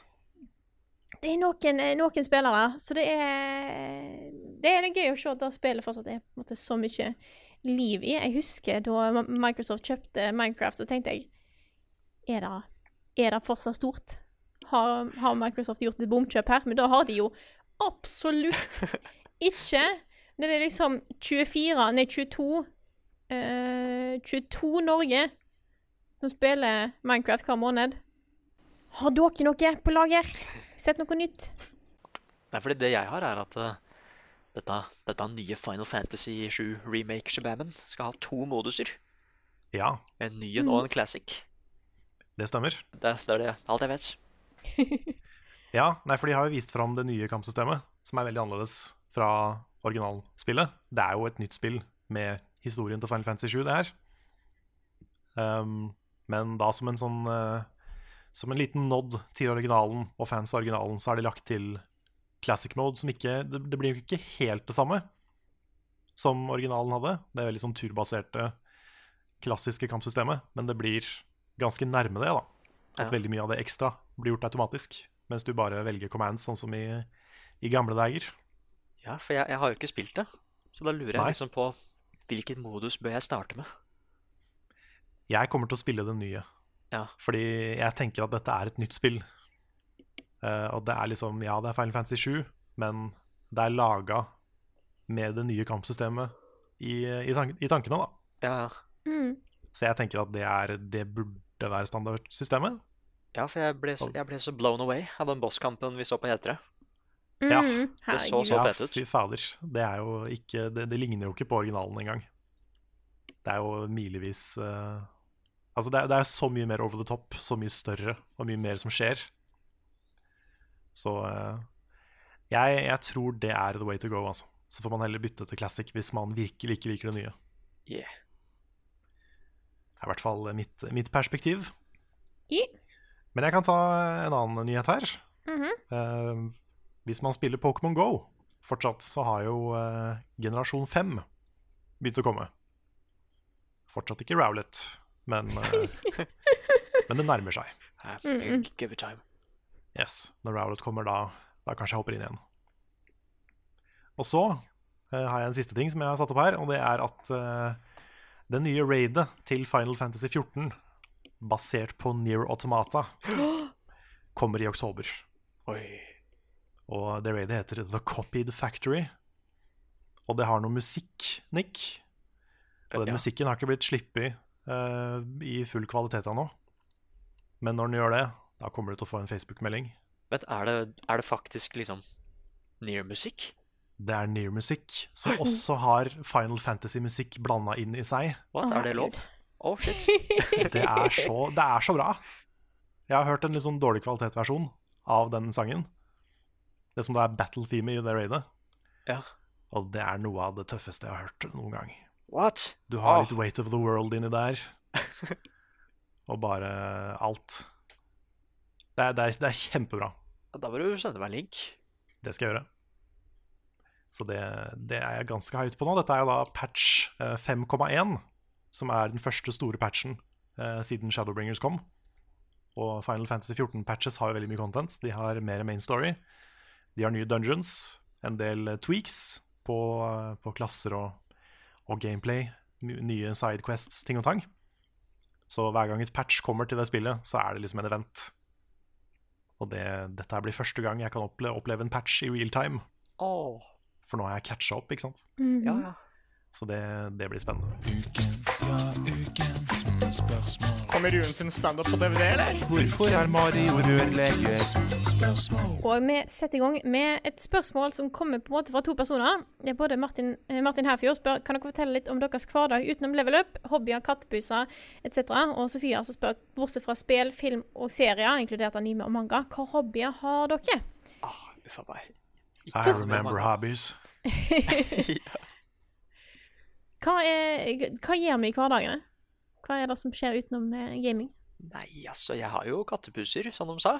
Det er noen, eh, noen spillere, så det er Det er gøy å se at det spillet fortsatt er på en måte så mye liv i. Jeg husker da Microsoft kjøpte Minecraft, så tenkte jeg Er det, er det fortsatt stort? Har, har Microsoft gjort et bomkjøp her? Men da har de jo absolutt *laughs* ikke. Det er liksom 24, nei 22 eh, 22 Norge som spiller Minecraft hver måned. Har dere noe på lager? Sett noe nytt? Nei, fordi det jeg har, er at uh, dette, dette nye Final Fantasy 7 remake-shabamen skal ha to moduser. Ja, En ny en og en classic. det stemmer. Det, det er det alt jeg vet. *laughs* Ja, nei, for de har jo vist fram det nye kampsystemet, som er veldig annerledes fra originalspillet. Det er jo et nytt spill med historien til Final Fantasy 7, det her. Um, men da som en sånn uh, Som en liten nod til originalen og fans av originalen, så er det lagt til classic mode, som ikke Det, det blir jo ikke helt det samme som originalen hadde. Det er veldig sånn turbaserte, klassiske kampsystemet, men det blir ganske nærme det, da. At Ja. veldig mye av det ekstra blir gjort automatisk, mens du bare velger commands, sånn som i, i gamle dager. Ja, for jeg, jeg har jo ikke spilt det. Så da lurer jeg Nei. liksom på hvilken modus bør jeg starte med? Jeg kommer til å spille det nye, Ja. fordi jeg tenker at dette er et nytt spill. Uh, og det er liksom, ja, det er Final Fantasy 7, men det er laga med det nye kampsystemet i, i, tank, i tankene, da. Ja, ja. Mm. Så jeg tenker at det, er, det burde være standardsystemet. Ja, for jeg ble, så, jeg ble så blown away av den bosskampen vi så på Hetere. Ja, Mm, det så så fett ut. fy fader. Det er jo ikke Det, det ligner jo ikke på originalen engang. Det er jo milevis uh, Altså, det er, det er så mye mer over the top, så mye større, og mye mer som skjer. Så uh, jeg, jeg tror det er the way to go, altså. Så får man heller bytte til classic hvis man virkelig ikke liker det nye. Yeah. Det er i hvert fall mitt, mitt perspektiv. Yeah. Men jeg kan ta en annen nyhet her. Mhm. Eh, hvis man spiller Pokémon Go fortsatt, så har jo eh, generasjon 5 begynt å komme. Fortsatt ikke Rowlet, men, eh, *laughs* men det nærmer seg. Give time. Yes, Når Rowlet kommer, da, da kanskje jeg hopper inn igjen. Og så eh, har jeg en siste ting som jeg har satt opp her, og det er at eh, det nye raidet til Final Fantasy 14, basert på Near Automata, *gasps* kommer i oktober. Oi. Og det raidet heter The Copied Factory. Og det har noe musikk, Nick. Og den Ja. musikken har ikke blitt sluppet uh, i full kvalitet ennå. Men når den gjør det, da kommer du til å få en Facebook-melding. Vet, er det, er det faktisk liksom near-musikk? Det er Near-musikk, som *laughs* også har Final Fantasy-musikk blanda inn i seg. What? Er det lov? Oh, shit. *laughs* Det er så, det er så bra. Jeg har hørt en litt sånn dårlig kvalitetsversjon av den sangen. Det som da er battle-theme i det raidet. Ja. Og det er noe av det tøffeste jeg har hørt noen gang. What? Du har oh. litt Weight of the World inni der. *laughs* Og bare alt. Det er, det er, det er kjempebra. Da må du sende meg en link. Det skal jeg gjøre. Så det, det er jeg ganske høyt på nå. Dette er jo da patch eh, 5,1, som er den første store patchen eh, siden Shadowbringers kom. Og Final Fantasy 14-patches har jo veldig mye content. De har mer main story. De har nye dungeons, en del eh, tweaks på, eh, på klasser og, og gameplay. Nye sidequests, ting og tang. Så hver gang et patch kommer til det spillet, så er det liksom en event. Og det, dette blir første gang jeg kan oppleve, oppleve en patch i real time. Oh. For nå har jeg catcha opp, ikke sant. Mm. ja, ja. Så det, det blir spennende. Kommer Ruen sin standup på DVD, eller? Hvorfor er Mario rørlegger? Og vi setter i gang med et spørsmål som kommer på en måte fra to personer. Det er både Martin, eh, Martin Herfjord spør kan dere fortelle litt om deres hverdag utenom level up, hobbyer, kattepuser etc. Og Sofia som spør bortsett fra spill, film og serier, inkludert anime og manga, hva hobbyer har dere? Ah, uff a meg. I remember hobbies. *laughs* *laughs* Hva, er, hva gjør vi i hverdagene? Hva er det som skjer utenom eh, gaming? Nei, altså, jeg har jo kattepuser, som de sa.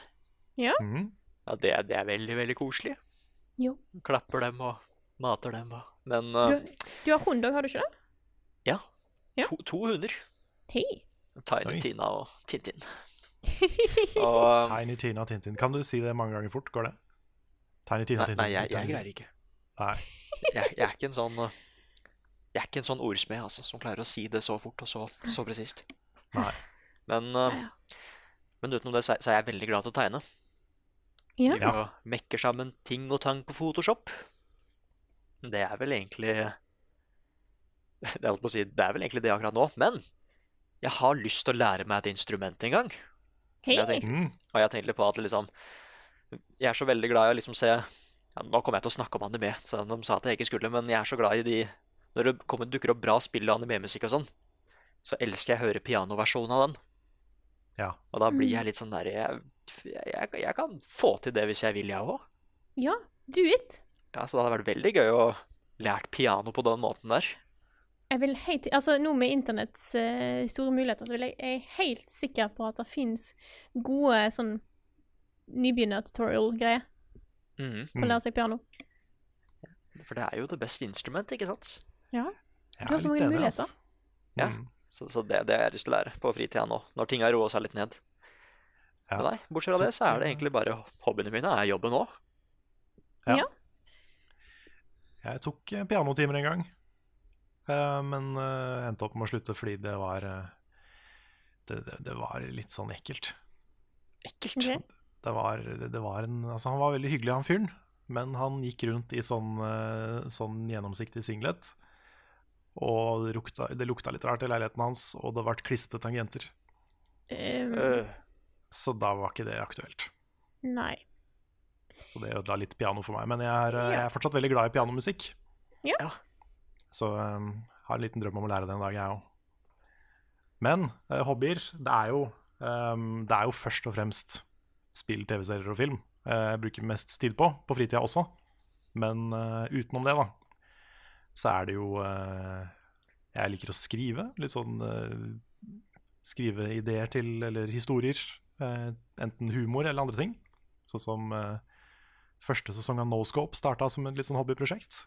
Mhm. Ja, det, det er veldig, veldig koselig. Jo. Klapper dem og mater dem og Men Du, uh, du har hund òg, har du ikke det? ja. ja. To, to hunder. Hei. Tiny Oi. Tina og Tintin. *laughs* Og Tiny Tina og Tintin. Kan du si det mange ganger fort? Går det? Tiny Tina og Tintin. nei jeg, jeg greier ikke. Nei. Jeg, jeg er ikke en sånn uh, Jeg er ikke en sånn ordsmed altså, som klarer å si det så fort og så, så presist. Men, uh, men utenom det så er, jeg veldig glad til å tegne. Ja. Driver og mekker sammen ting og tang på Photoshop. Det er vel egentlig *laughs* Det er, å si, det er vel egentlig det akkurat nå. Men jeg har lyst til å lære meg et instrument en gang. Så jeg tenker, Mm. og jeg tenkte litt på at liksom Jeg er så veldig glad i å liksom se ja, Nå kommer jeg til å snakke om anime, så de sa at jeg ikke skulle, men jeg er så glad i de Når det kommer, dukker opp bra spill og animemusikk og sånn, så elsker jeg å høre pianoversjonen av den. Ja. Og da blir jeg litt sånn der Jeg, jeg, jeg kan få til det hvis jeg vil, jeg òg. Ja, do it. Ja, så det hadde vært veldig gøy å lært piano på den måten der. Jeg vil helt, altså Nå med internetts uh, store muligheter, så vil jeg, jeg er helt sikker på at det fins gode sånn nybegynner-tutorial-greier Mhm. på å lære seg piano. For det er jo the best instrument, ikke sant? Ja. Du har så mange muligheter. ass. Ja. Mm. Så, så det, det har jeg lyst til å lære på fritida nå, når ting har roa seg litt ned. Ja. Men nei, bortsett fra det, så er det egentlig bare hobbyene mine er jobben òg. Ja. Jeg tok eh, pianotimer en gang, eh, men eh, endte opp med å slutte fordi det var det, det, det var litt sånn ekkelt. Ekkelt. Okay. Det var, det, var en, altså han var veldig hyggelig, han fyren, men han gikk rundt i sånn, sånn gjennomsiktig singlet. Og det lukta, det lukta litt rart i leiligheten hans, og det ble klissete tangenter. Eh, Øh, Så da var ikke det aktuelt. nei. Så det ødela litt piano for meg. Men jeg er, Ja. jeg er fortsatt veldig glad i pianomusikk. Ja. Ja. Så um, har en liten drøm om å lære det en dag, jeg òg. Men uh, hobbyer, det er, jo, um, det er jo først og fremst spill, TV-serier og film. Uh, jeg bruker mest tid på, på fritida også. Men uh, utenom det, da, så er det jo eh, Jeg liker å skrive. Litt sånn eh, Skrive ideer til, eller historier. eh, enten humor eller andre ting. Sånn som første sesong av Noscope starta som et litt sånn hobbyprosjekt.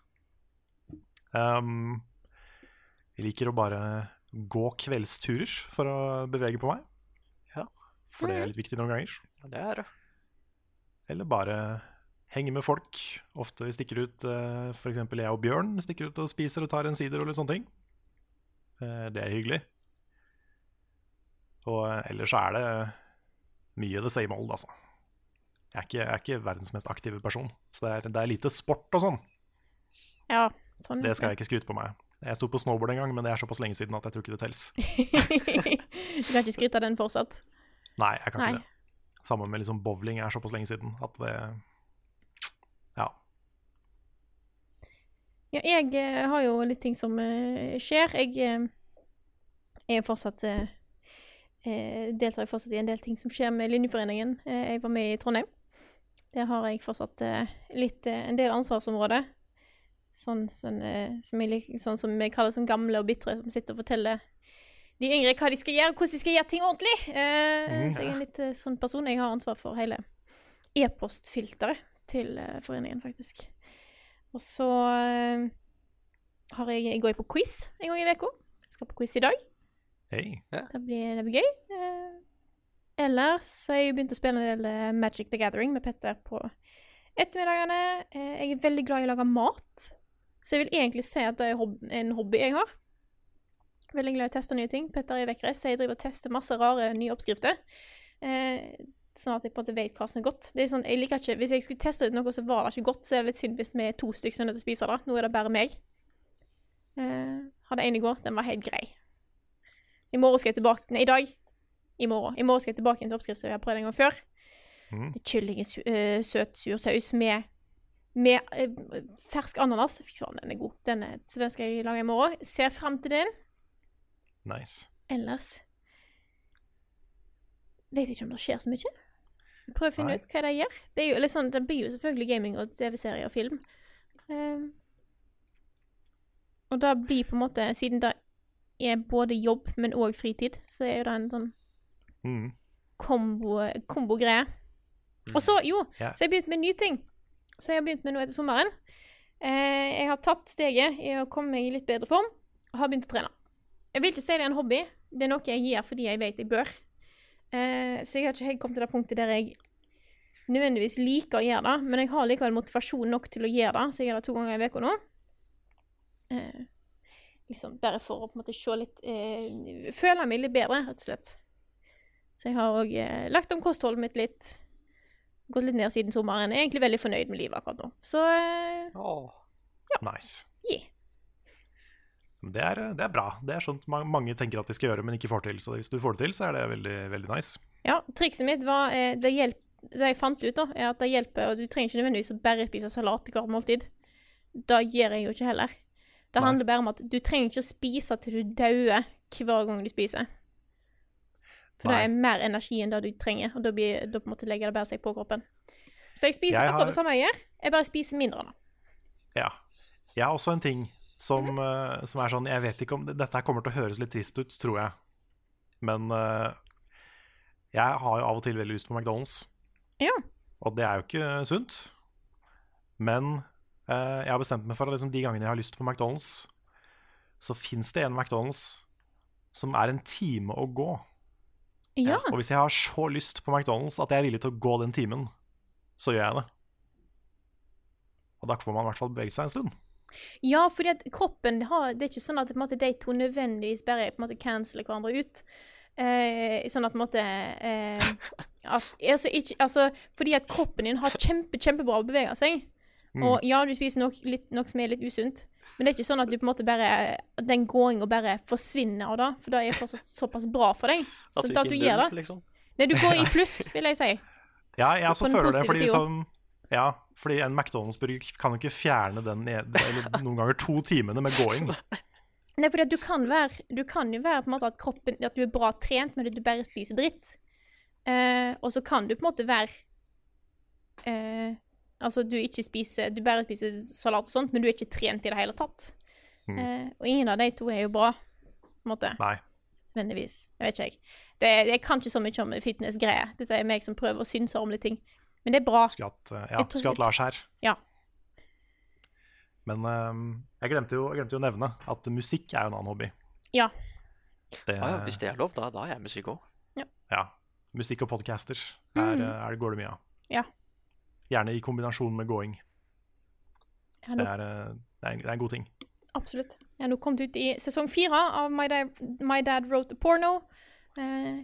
Um, jeg liker å bare gå kveldsturer for å bevege på meg. Ja. For det er litt viktig noen ganger. ja, det er det. Eller bare henge med folk. Ofte vi stikker ut, uh, f.eks. jeg og Bjørn stikker ut og spiser og tar en sider og litt sånne ting. Eh, det er hyggelig. Og eh, ellers så er det mye the same old, altså. Jeg er ikke, jeg er ikke verdens mest aktive person, så det er, det er lite sport og sånn. Ja, sånn. Det skal jeg ikke skryte på meg. Jeg sto på snowboard en gang, men det er såpass lenge siden at jeg tror ikke det tels. *laughs* du kan ikke skryte av den fortsatt? Nei, jeg kan Nei. ikke det. Sammen med liksom bowling er såpass lenge siden at det Ja. Ja, jeg eh, har jo litt ting som eh, skjer. Jeg eh, er jo fortsatt eh, eh, Deltar jeg fortsatt i en del ting som skjer med Linjeforeningen. Jeg var med i Trondheim. Der har jeg fortsatt litt en del ansvarsområder. Sånn, sånn, eh, som jeg, sånn som jeg kaller sånn gamle og bitre, som sitter og forteller de yngre hva de skal gjøre, hvordan de skal gjøre ting ordentlig. Eh, Mm. Så jeg er en litt sånn person. Jeg har ansvar for hele e-postfilteret til eh, foreningen, faktisk. Og så eh, har jeg, jeg går jeg på quiz en gang i uka. Jeg skal på quiz i dag. Hei. Det blir, det blir gøy. Eh, ellers så har jeg begynt å spille en del eh, Magic the Gathering med Petter på ettermiddagene. Eh, jeg er veldig glad i å lage mat, så jeg vil egentlig si at det er hob en hobby jeg har. Veldig glad i å teste nye ting. Petter er vekkreist, så jeg driver og tester masse rare nye oppskrifter. Eh, sånn at jeg på en måte vet hva som er godt. Det er sånn, jeg liker ikke, Hvis jeg skulle teste ut noe som var det ikke godt, så er det litt synd hvis vi er to stykker som er nødt til å spise det. Nå er det bare meg. Eh, hadde en i går, den var helt grei. I morgen skal jeg tilbake Nei, i dag. I morgen. I morgen skal jeg tilbake til oppskriften jeg har prøvd en gang før. Mm. Det Kylling i su øh, søt, sur saus med, med uh, fersk ananas. Fy faen, den er god. Den er, så den skal jeg lage i morgen. Ser frem til den. Nice. Ellers vet ikke om det skjer så mye. Prøver å finne Nei. ut hva de gjør. Det, er jo sånn, det blir jo selvfølgelig gaming og TV-serie og film. Um, og da blir på en måte, siden det er både jobb, men òg fritid, så er jo det en sånn Mm. kombo- kombo-greie. Og så, jo, yeah. så har jeg begynt med en ny ting. Så jeg har begynt med noe etter sommeren. Eh, jeg har tatt steget i å komme meg i litt bedre form, og har begynt å trene. Jeg vil ikke si det er en hobby, det er noe jeg gjør fordi jeg vet jeg bør. Eh, så jeg har ikke helt kommet til det punktet der jeg nødvendigvis liker å gjøre det, men jeg har likevel motivasjon nok til å gjøre det, så jeg gjør det to ganger i uka nå. Eh, liksom bare for å på en måte se litt eh, Føle meg litt bedre, rett og slett. Så jeg har òg eh, lagt om kostholdet mitt litt. Gått litt ned siden sommeren. Jeg er egentlig veldig fornøyd med livet akkurat nå. Så eh, Nice. yeah. Det er, det er bra. Det er sånt mange tenker at de skal gjøre, men ikke får til. Så hvis du får det til, så er det veldig, veldig nice. Ja, trikset mitt var eh, det, hjelp, det jeg fant ut, da, er at det hjelper Og du trenger ikke nødvendigvis å bare spise salat i hvert måltid. Det gjør jeg jo ikke heller. Det Nei. handler bare om at du trenger ikke å spise til du dauer hver gang du spiser. For det er mer energi enn det du trenger, og da, blir, da på en måte legger det bare seg på kroppen. Så jeg spiser Jeg akkurat har- det samme jeg gjør, jeg bare spiser mindre. nå. Ja. Jeg har også en ting som, eh, som er sånn Jeg vet ikke om Dette kommer til å høres litt trist ut, tror jeg. Men eh, jeg har jo av og til veldig lyst på McDonald's. Ja. Og det er jo ikke sunt. Men eh, jeg har bestemt meg for at liksom, de gangene jeg har lyst på McDonald's, så fins det en McDonald's som er en time å gå. Ja. Og hvis jeg har så lyst på McDonald's at jeg er villig til å gå den timen, så gjør jeg det. Og da får man i hvert fall bevege seg en stund. Ja, fordi at kroppen har Det er ikke sånn at måte, de to nødvendigvis bare på en måte canceler hverandre ut. Eh, sånn at på en måte eh, *laughs* at, altså, ikke, altså, Fordi at kroppen din har kjempe, kjempebra å bevege seg. Mm. Og ja, du spiser nok, litt, nok, som er litt usunt, men det er ikke sånn at du på en måte bare den gåinga bare forsvinner av det, for det er fortsatt såpass bra for deg. Så At du du gjør det. liksom. Nei, du går i *laughs* pluss, vil jeg si. Ja, jeg også føler det, fordi, liksom, ja, fordi en McDonald's-burger kan jo ikke fjerne den eller noen ganger to timene med gåing. *laughs* Nei, fordi du kan være Du kan jo være på en måte at kroppen At du er bra trent, men at du bare spiser dritt. Uh, og så kan du på en måte være uh, Altså, du ikke spiser Du bare spiser salat og sånt, men du er ikke trent i det hele tatt. Mm. Uh, og ingen av de to er jo bra, på en måte. Nei. Nødvendigvis. Jeg vet ikke, jeg. Det, jeg kan ikke så mye om fitness-greier. Dette er meg som prøver å synse om litt ting. Men det er bra. Skulle hatt, eh, ja, skulle hatt Lars her. Ja. Men eh, jeg, glemte jo, jeg glemte jo å nevne at musikk er jo en annen hobby. Ja. Det, Ah, ja, hvis det er lov, da, da er jeg musikk òg. ja, musikk og podcaster er, Mm. er, går det mye av. Ja. Gjerne i kombinasjon med gåing. Så det er, eh, det er, en, det er en god ting. Absolutt. Jeg har nå kommet ut i sesong fire av My Dad, My Dad Wrote a Porno. Eh,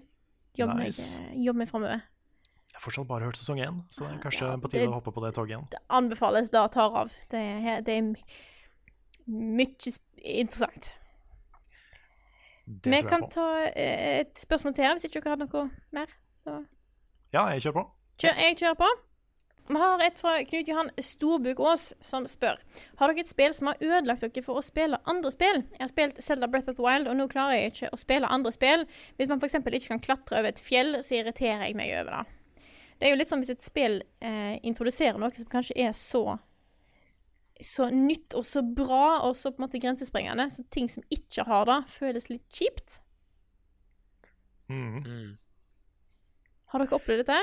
Jobb Nice. meg, eh, jobb meg framover. Jeg har fortsatt bare hørt sesong én, så det er kanskje Ja, på tide det- å hoppe på det toget igjen. Det anbefales da tar av. Det er, det er mye interessant. Det Vi kan ta eh, et spørsmål til her, hvis ikke dere har noe mer. Så Ja, jeg kjører på. kjør, jeg kjører på. Vi har et fra Knut Johan Storbuk Aas som spør Har dere et spill som har ødelagt dere for å spille andre spill. Jeg har spilt Zelda Breath of the Wild, og nå klarer jeg ikke å spille andre spill. Hvis man f.eks. ikke kan klatre over et fjell, så irriterer jeg meg over det. Det er jo litt sånn hvis et spill eh, introduserer noe som kanskje er så så nytt og så bra og så på en måte grensesprengende, så ting som ikke har det, føles litt kjipt. Mhm. Mm. Har dere opplevd dette?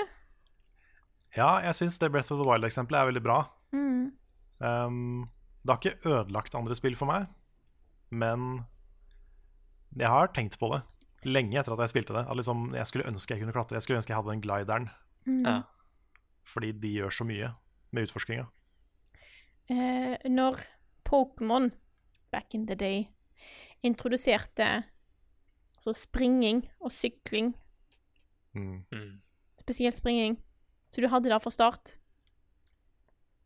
Ja, jeg syns det Breath of the Wild-eksempelet er veldig bra. Mm. Um, det har ikke ødelagt andre spill for meg, men jeg har tenkt på det. lenge etter at jeg spilte det. At liksom, jeg skulle ønske jeg kunne klatre. Jeg skulle ønske jeg hadde den glideren. Mm. Ja. Fordi de gjør så mye med utforskinga. Eh, når Pokémon back in the day introduserte altså springing og sykling, Mm. Mm. spesielt springing, så du hadde det fra start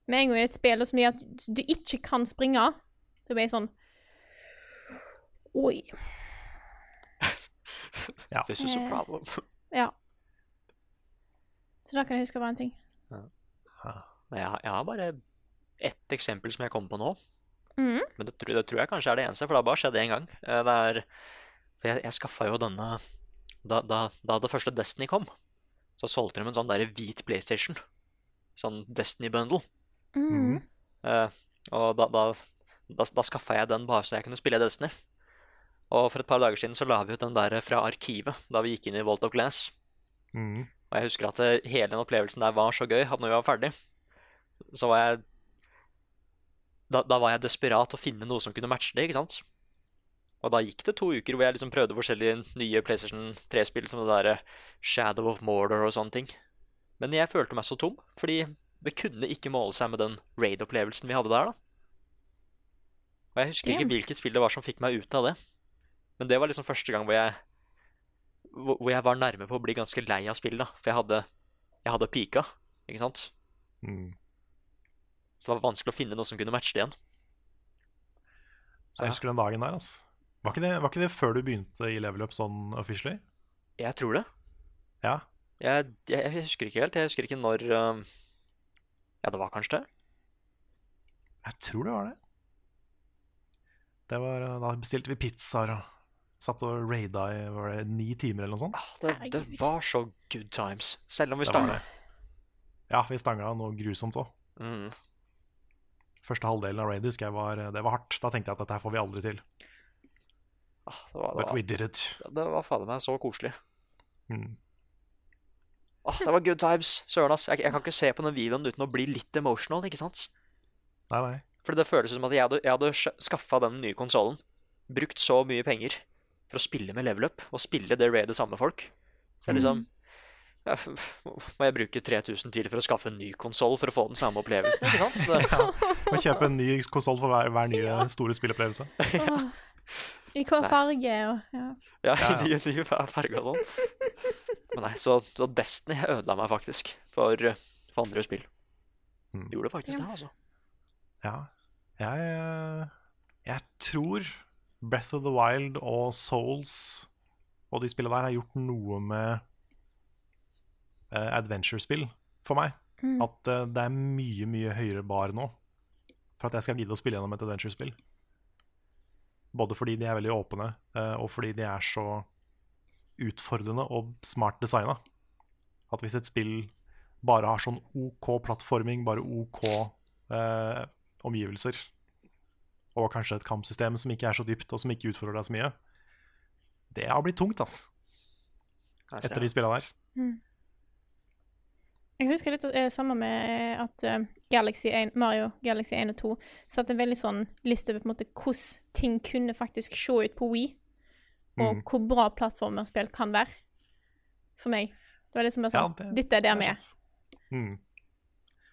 Med en gang det er et spill som gjør at du ikke kan springe, så blir jeg sånn Oi. *laughs* Ja. This is a Eh. problem. Ja. Så da kan jeg huske var en ting. Ja. Jeg, har- jeg har bare ett eksempel som jeg kommer på nå. Mm. Men det, tror- det tror jeg kanskje er det eneste, for det har bare skjedd én gang. Eh, Det er For jeg, jeg skaffa jo denne da, da, da det første Destiny kom, så solgte de en sånn derre hvit PlayStation. Sånn Destiny-bundle. Mm. Eh, og da, da, da, da skaffa jeg den bare så jeg kunne spille Destiny. Og for et par dager siden så la vi ut den der fra arkivet da vi gikk inn i Vault of Glass. Mm. Og jeg husker at det, hele den opplevelsen der var så gøy at når vi var ferdig, så var jeg da, da var jeg desperat å finne noe som kunne matche det, ikke sant? Og da gikk det to uker hvor jeg liksom prøvde forskjellige nye PlayStation 3-spill, som det derre Shadow of Mordor og sånne ting. Men jeg følte meg så tom, fordi det kunne ikke måle seg med den raid-opplevelsen vi hadde der, da. Og jeg husker ikke hvilket spill det var som fikk meg ut av det. Men det var liksom første gang hvor jeg hvor jeg var nærme på å bli ganske lei av spill, da. For jeg hadde, jeg hadde pika, ikke sant? Mm. Så det var vanskelig å finne noe som kunne matche det igjen. Så jeg husker den dagen der, altså. Var ikke, det, var ikke det før du begynte i level up sånn officially? Jeg tror det. Ja. Jeg, jeg, jeg husker ikke helt. Jeg husker ikke når um, Ja, det var kanskje det. Jeg tror det var det. Det var, eh, Da bestilte vi pizzaer og satt og raida i var det ni timer eller noe sånt. Ah, Det, det var så good times. Selv om vi stanga. Ja, vi stanga noe grusomt òg. Mm. Første halvdelen av raid husker jeg var, det var hardt. Da tenkte jeg at dette her får vi aldri til. Ah, det var, But det we did it. det var fader meg så koselig. Mm. Ah, det var good times. Søren, ass. Jeg, jeg kan ikke se på den videoen uten å bli litt emotional, ikke sant? Nei, nei. For det føles som at jeg hadde, jeg hadde skaffa den nye konsollen, brukt så mye penger for å spille med level up, og spille det raidet samme folk. Så er liksom ja, Må jeg bruke 3000 til for å skaffe en ny konsoll for å få den samme opplevelsen, ikke sant? Det, ja. Må kjøpe en ny konsoll for hver, hver nye store spillopplevelse. *laughs* ja. I hver farge og ja. ja, Ja, ny, de er og sånn. Men nei, så, så Destiny ødela meg faktisk for, for andre spill. Mm. Gjorde faktisk Ja. det, altså. Ja. Jeg, eh, jeg tror Breath of the Wild og Souls og de spillene der har gjort noe med uh, adventure-spill for meg. Mm. At uh, det er mye, mye høyere bar nå for at jeg skal gidde å spille gjennom et adventure-spill. Både fordi de er veldig åpne, uh, og fordi de er så utfordrende og smart designa. At hvis et spill bare har sånn OK plattforming, bare OK omgivelser, og kanskje et kampsystem som ikke er så dypt, og som ikke utfordrer deg så mye, det har blitt tungt, ass, etter det. de spilla der. Jeg husker litt eh, samme med at eh, Galaxy 1, Mario Galaxy 1 og 2 satte en veldig sånn liste over på en måte hvordan ting kunne faktisk se ut på Wii, og Mm. hvor bra plattformerspill kan være. For meg. Det var liksom bare Ja, sånn det- Dette er der det vi er. Mm.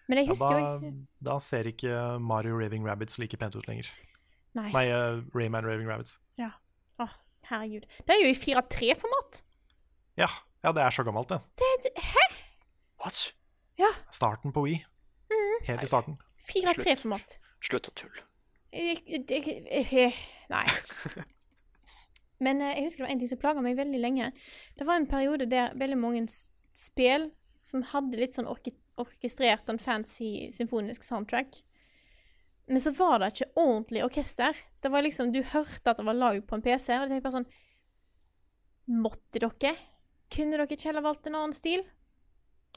Men jeg Ja, husker da, ikke da ser ikke Mario Raving Rabbits like pent ut lenger. Nei. Nei, uh, Rayman Raving Rabbits. Åh, herregud. Det er jo i 4-3-format. Ja, ja, det er så gammelt, det. Det er Hæ? What? Starten på Wii. Mm. Helt i starten. 4-3-format. Slutt å tulle. Jeg- jeg- Nei. *laughs* Men eh, jeg husker det var en ting som plaga meg veldig lenge. Det var en periode der veldig mange spill som hadde litt sånn orke orkestrert, sånn fancy symfonisk soundtrack. Men så var det ikke ordentlig orkester. Det var liksom, Du hørte at det var lagd på en PC, og jeg tenkte bare sånn Måtte dere? Kunne dere ikke heller valgt en annen stil?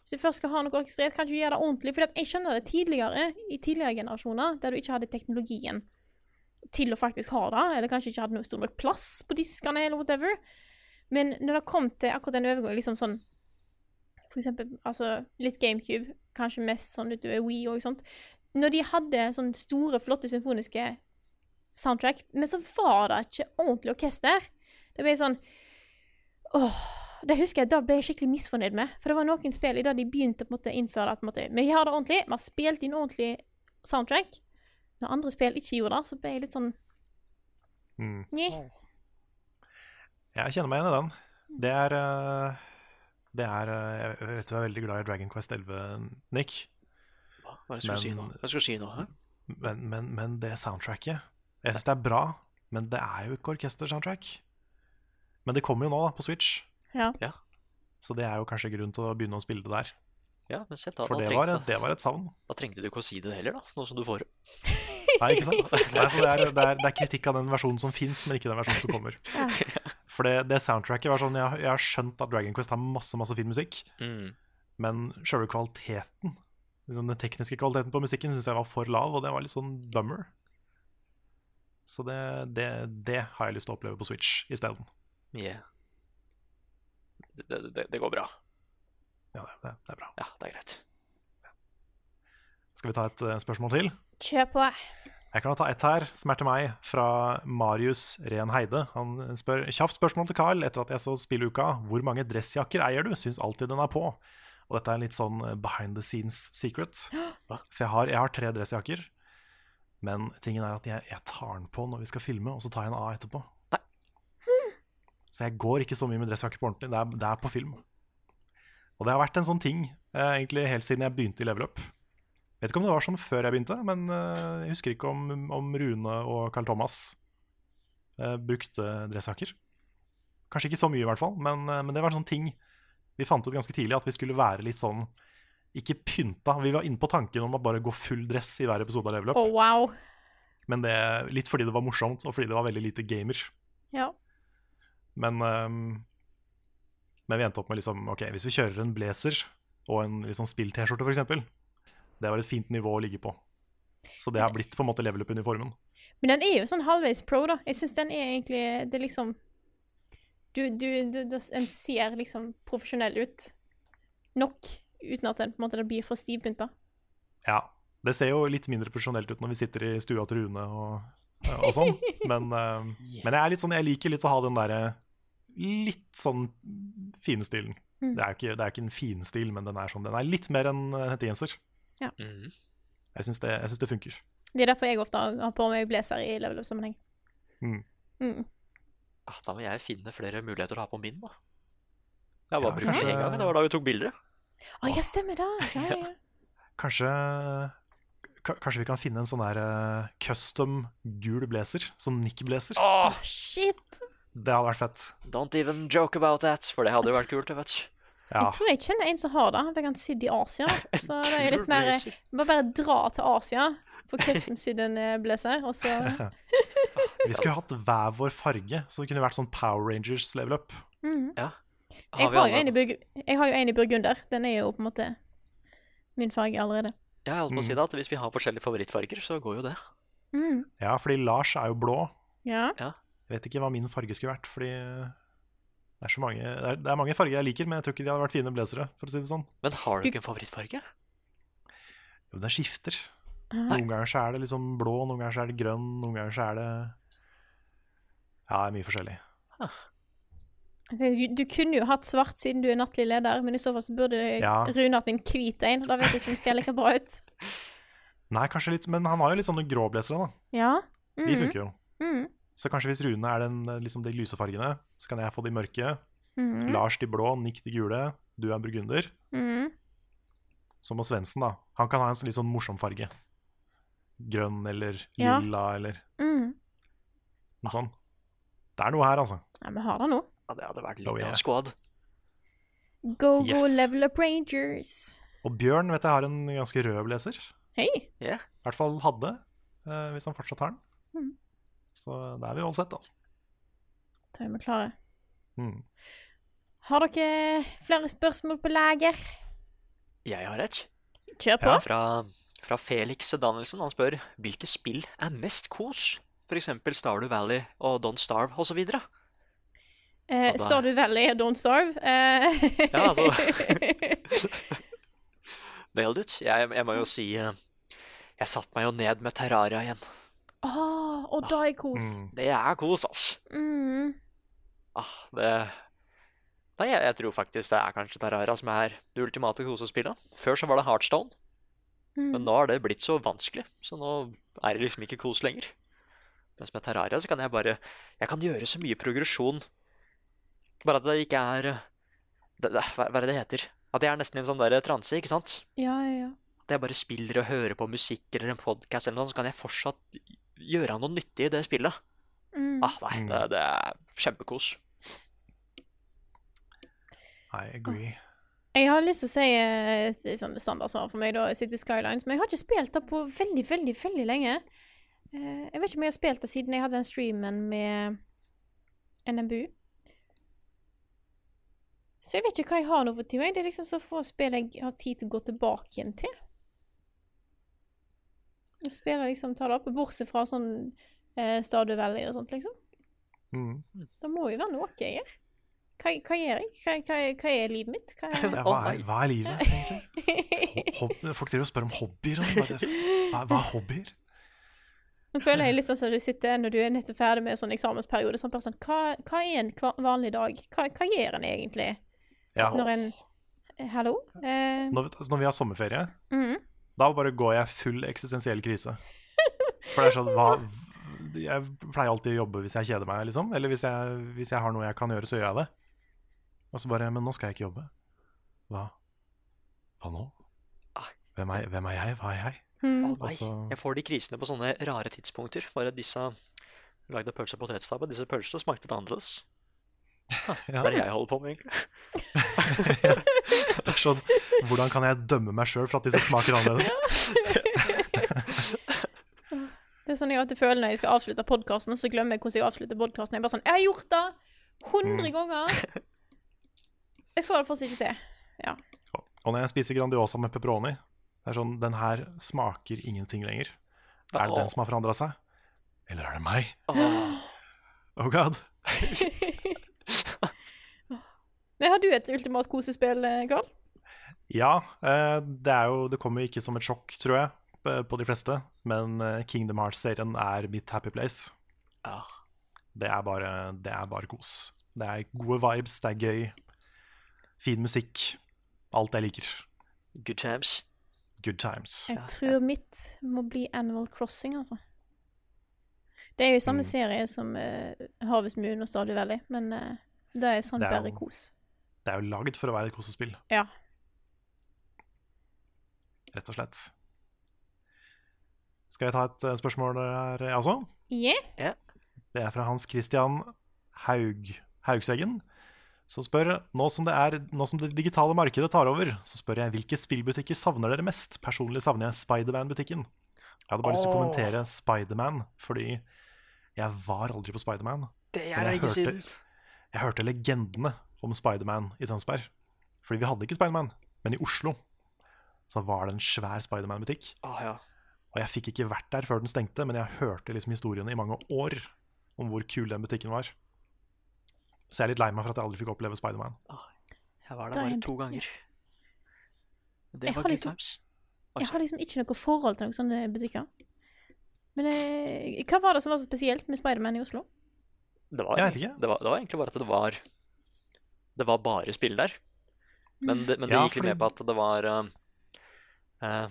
Hvis du først skal ha noe orkestrert, kan du ikke gjøre det ordentlig. For jeg skjønner det tidligere, i tidligere generasjoner, der du ikke hadde teknologien til å faktisk ha det, eller kanskje ikke hadde noe stor nok plass på diskene, eller whatever. Men når det kom til akkurat den overgangen, liksom sånn For eksempel altså, litt GameCube, kanskje mest sånn utover Wii og sånt. Når de hadde sånne store, flotte symfoniske soundtrack, men så var det ikke ordentlig orkester. Det ble sånn Åh, det husker jeg, Da ble jeg skikkelig misfornøyd med. For det var noen spill i dag de begynte å innføre at på en måte, vi har det ordentlig, vi har spilt inn ordentlig soundtrack. Når andre spill ikke gjorde det, så ble jeg litt sånn Mm. Nje. Jeg kjenner meg igjen i den. Det er eh, Det er eh, Jeg vet du er veldig glad i Dragon Quest 11, Nick. Hva er det du skal si nå? Skal si nå? hæ? Men, men, men det soundtracket Jeg syns det er bra, men det er jo ikke orkestersoundtrack. Men det kommer jo nå, da, på Switch. Ja. Ja. Så det er jo kanskje grunn til å begynne å spille det der. Ja, men sett da, For det trengte, var, et- det var et savn. da trengte du ikke å si det heller, da. Nå som du får det. Nei, ikke sant? *laughs* Nei, så det, er, det, er, det er kritikk av den versjonen som fins, men ikke den versjonen som kommer. Ja. *laughs* For det, det soundtracket var sånn jeg, jeg har skjønt at Dragon Quest har masse masse fin musikk, Mm. men sjølve kvaliteten, den tekniske kvaliteten på musikken, syns jeg var for lav, og det var litt sånn bummer. Så det, det, det har jeg lyst til å oppleve på Switch isteden. Yeah. Det, det, det går bra. Ja, det, det, det er bra. Ja, det er greit. Skal vi ta et eh, spørsmål til? Kjør på. Jeg kan ta ett her, som er til meg, fra Marius Ren Heide. Han spør kjapt spørsmål til Carl etter at jeg så spilluka. Hvor mange dressjakker eier du? Syns alltid den er på. Og dette er en litt sånn eh, behind the scenes secret. *gasps* For jeg har, jeg har tre dressjakker. Men tingen er at jeg, jeg tar den på når vi skal filme, og så tar jeg en av etterpå. Så jeg går ikke så mye med dressjakke på ordentlig. Det er, det er på film. Og det har vært en sånn ting eh, egentlig helt siden jeg begynte i Level Up. Vet ikke om det var sånn før jeg begynte, men eh, jeg husker ikke om, om Rune og Carl Thomas eh, brukte dressjakker. Kanskje ikke så mye, i hvert fall, men, eh, men det var en sånn ting vi fant ut ganske tidlig, at vi skulle være litt sånn ikke pynta. Vi var inne på tanken om å bare gå full dress i hver episode av Level Up, Å, wow. men det, litt fordi det var morsomt, og fordi det var veldig lite gamer. Ja. Men, um, men vi endte opp med liksom Ok, hvis vi kjører en blazer og en liksom spill-T-skjorte, f.eks., det var et fint nivå å ligge på. Så det har blitt på en måte level up-uniformen. Men den er jo sånn halvveis pro, da. Jeg syns den er egentlig Det er liksom Du, du, du, du En ser liksom profesjonell ut nok, uten at det, på en måte, det blir for stivpynta. Ja. Det ser jo litt mindre profesjonelt ut når vi sitter i stua til Rune og, og sånn, *laughs* men, ehm, men jeg er litt sånn Jeg liker litt å ha den derre litt sånn fine stilen. Mm. Det er ikke, det er ikke en finstil, men den er, sånn, den er litt mer enn en hettegenser. Ja. Mm. Jeg syns det, det funker. Det er derfor jeg ofte har har på meg blazer i level up-sammenheng. Mm. Mm. Ah, da må jeg finne flere muligheter å ha på min, da. Jeg bare Ja, brukt den én gang. Det var da vi tok bilder. Å ja, stemmer det. Ja, *laughs* ja. Kanskje, ka- kanskje vi kan finne en sånn der eh, custom gul blazer? Sånn Nick-blazer? Oh, Shit. Det hadde vært fett. don't even joke about that, for det hadde jo vært kult, jeg vet ikke. Ja. Jeg tror jeg kjenner en som har det. Han fikk han sydd i Asia. Så det er jo litt mer Må Bare bare dra til Asia, få custom-sydd en eh, blazer, og så *laughs* Vi skulle hatt hver vår farge, så det kunne vært sånn Power Rangers level up. Mm. Ja. jeg, har jo en i jeg har jo en i burgunder. Den er jo på en måte min farge allerede. Jeg holdt på å si Mm. det, at hvis vi har forskjellige favorittfarger, så går jo det. Mm. Ja, fordi Lars er jo blå. Ja. Jeg vet ikke hva min farge skulle vært, fordi det er, så mange, det er, det er mange farger jeg liker, men jeg tror ikke de hadde vært fine blazere, for å si det sånn. Men har du Du- ikke en favorittfarge? Jo, den skifter. Noen ganger så er det liksom blå, noen ganger så er det grønn, noen ganger så er det Ja, det er mye forskjellig. Du, du kunne jo hatt svart siden du er nattlig leder, men i så fall så burde Ja. Rune hatt en hvit en. Da vet du ikke om det ser like bra ut. *laughs* Nei, kanskje litt, men han har jo litt sånne gråblesere, da. Ja. De Mhm. funker jo. Mhm. Så kanskje hvis Rune er den, liksom de lyse fargene, så kan jeg få de mørke. Mhm. Lars de blå, Nick de gule, du er burgunder. Mhm. Så må Svendsen, da. Han kan ha en sånn litt sånn morsom farge. Grønn eller Ja. lilla eller mm. noe sånt. Det er noe her, altså. Ja, vi har det nå. Ja, det hadde vært litt Oh, av yeah. squad. Go, go, Yes. level up rangers. Og Bjørn vet jeg har en ganske rød blazer. Hei. I hvert fall hadde, eh, hvis han fortsatt har den. Mm. Så det er vi uansett, sett, altså. Da er vi klare. Mm. Har dere flere spørsmål på lager? Jeg har et. Kjør på. Ja, fra, fra Felix Danielsen. Han spør hvilke spill er mest kos? F.eks. Stardew Valley og Don't Starve osv. Eh, Stardew Valley og Don't Starve. Eh, Ja, altså. *laughs* Nailed it. Jeg, jeg må jo si eh, Jeg satte meg jo ned med Terraria igjen. Åh, og da er kos. Mm. Det er kos, altså. Mm. Ah, det Nei, jeg, jeg tror faktisk det er kanskje Terraria som er det ultimate kosespillet. Før så var det Heartstone, Mm. men nå har det blitt så vanskelig, så nå er det liksom ikke kos lenger. Mens med Terraria så kan jeg bare Jeg kan gjøre så mye progresjon. Bare at det ikke er det, det, Hva er det det heter? At jeg er nesten i en sånn der transe, ikke sant? Ja, ja, ja. At jeg bare spiller og hører på musikk eller en podkast eller noe, så kan jeg fortsatt gjøre noe nyttig i det spillet. Mm. Ah, nei, det, det er kjempekos. I agree. Jeg har lyst til å si eh, et sånn standardsvar for meg, da, City Skylines, men jeg har ikke spilt det på veldig, veldig, veldig lenge. Eh, Jeg vet ikke om jeg har spilt det siden jeg hadde den streamen med NMBU. Så jeg vet ikke hva jeg har nå for tida. Det er liksom så få spill jeg har tid til å gå tilbake igjen til. Jeg spiller liksom, tar det opp, bortsett fra sånn eh, Stadio Valley og sånt, liksom. Mm. Det må jo være noe jeg gjør. Hva, hva gjør jeg? Hva, hva, hva er livet mitt? Hva *laughs* er... Ja, er, hva er livet, *laughs* egentlig? Hob folk driver og spør om hobbyer. Hva, hva er hobbyer? Nå føler jeg litt sånn som du sitter når du er nettopp ferdig med sånn eksamensperiode. Sånn person, hva, er en vanlig dag? Hva, gjør en egentlig Ja, når en Hallo? Eh, når, altså, når vi har sommerferie, mhm. da bare går jeg full eksistensiell krise. For det er sånn hva, Jeg pleier alltid å jobbe hvis jeg kjeder meg, liksom. Eller hvis jeg, hvis jeg har noe jeg kan gjøre, så gjør jeg det. Og så bare Men nå skal jeg ikke jobbe. Hva? Hva nå? Hvem er, hvem er jeg? Hva er jeg? Mm. Altså- jeg får de krisene på sånne rare tidspunkter. Bare disse lagde pølser og potetstappe. Disse pølsene smakte litt annerledes. Ha, *laughs* Ja. Hva er det jeg holder på med, egentlig? *laughs* Det er sånn Hvordan kan jeg dømme meg sjøl for at disse smaker annerledes? *laughs* Det er sånn jeg alltid føler når jeg skal avslutte podkasten, så glemmer jeg hvordan jeg avslutter podkasten. Jeg er bare sånn Jeg har gjort det! 100 Mm. ganger! Jeg får iallfall ikke til. Ja. Og når jeg spiser Grandiosa med pepperoni, det er sånn Den her smaker ingenting lenger. Er det den som har forandra seg? Eller er det meg? Oh god. *laughs* Men har du et ultimat kosespill, Karl? Ja, eh, det er jo Det kommer ikke som et sjokk, tror jeg, på på de fleste. Men eh, Kingdom Hearts-serien er mitt happy place. Ja. Det er bare, det er bare kos. Det er gode vibes, det er gøy. Fin musikk. Alt jeg liker. Good times. Good times. Jeg tror mitt må bli Animal Crossing, altså. Det er jo i samme Mm. serie som uh, Harvest Moon og Stadig Valley, men uh, det er sånn Det er bare kos. Det er jo lagd for å være et kosespill, Ja. rett og slett. Skal jeg ta et uh, spørsmål her, jeg også? Yeah. Det er fra Hans Christian Haug, Haugseggen, som spør nå som, det er, nå som det digitale markedet tar over, så spør jeg hvilke spillbutikker savner dere mest? Personlig savner jeg Spiderman-butikken. Jeg hadde bare lyst til å kommentere Spiderman, fordi jeg var aldri på Spiderman. Det er lenge hørte- siden. Jeg hørte legendene om Spiderman i Tønsberg. Fordi vi hadde ikke Spiderman, men i Oslo så var det en svær Spiderman-butikk. Ah, ja. Og jeg fikk ikke vært der før den stengte, men jeg hørte liksom historiene i mange år om hvor kul den butikken var. Så jeg er litt lei meg for at jeg aldri fikk oppleve Spiderman. Jeg var der er bare to ganger. Det var good liksom- times. Jeg har liksom ikke noe forhold til noen sånne butikker. Men eh, hva var det som var så spesielt med Spiderman i Oslo? Det var, Jeg vet ikke. Det var, det var egentlig bare at det var Det var bare spill der. Men det, men det Ja, gikk litt fordi- med på at det var uh, uh,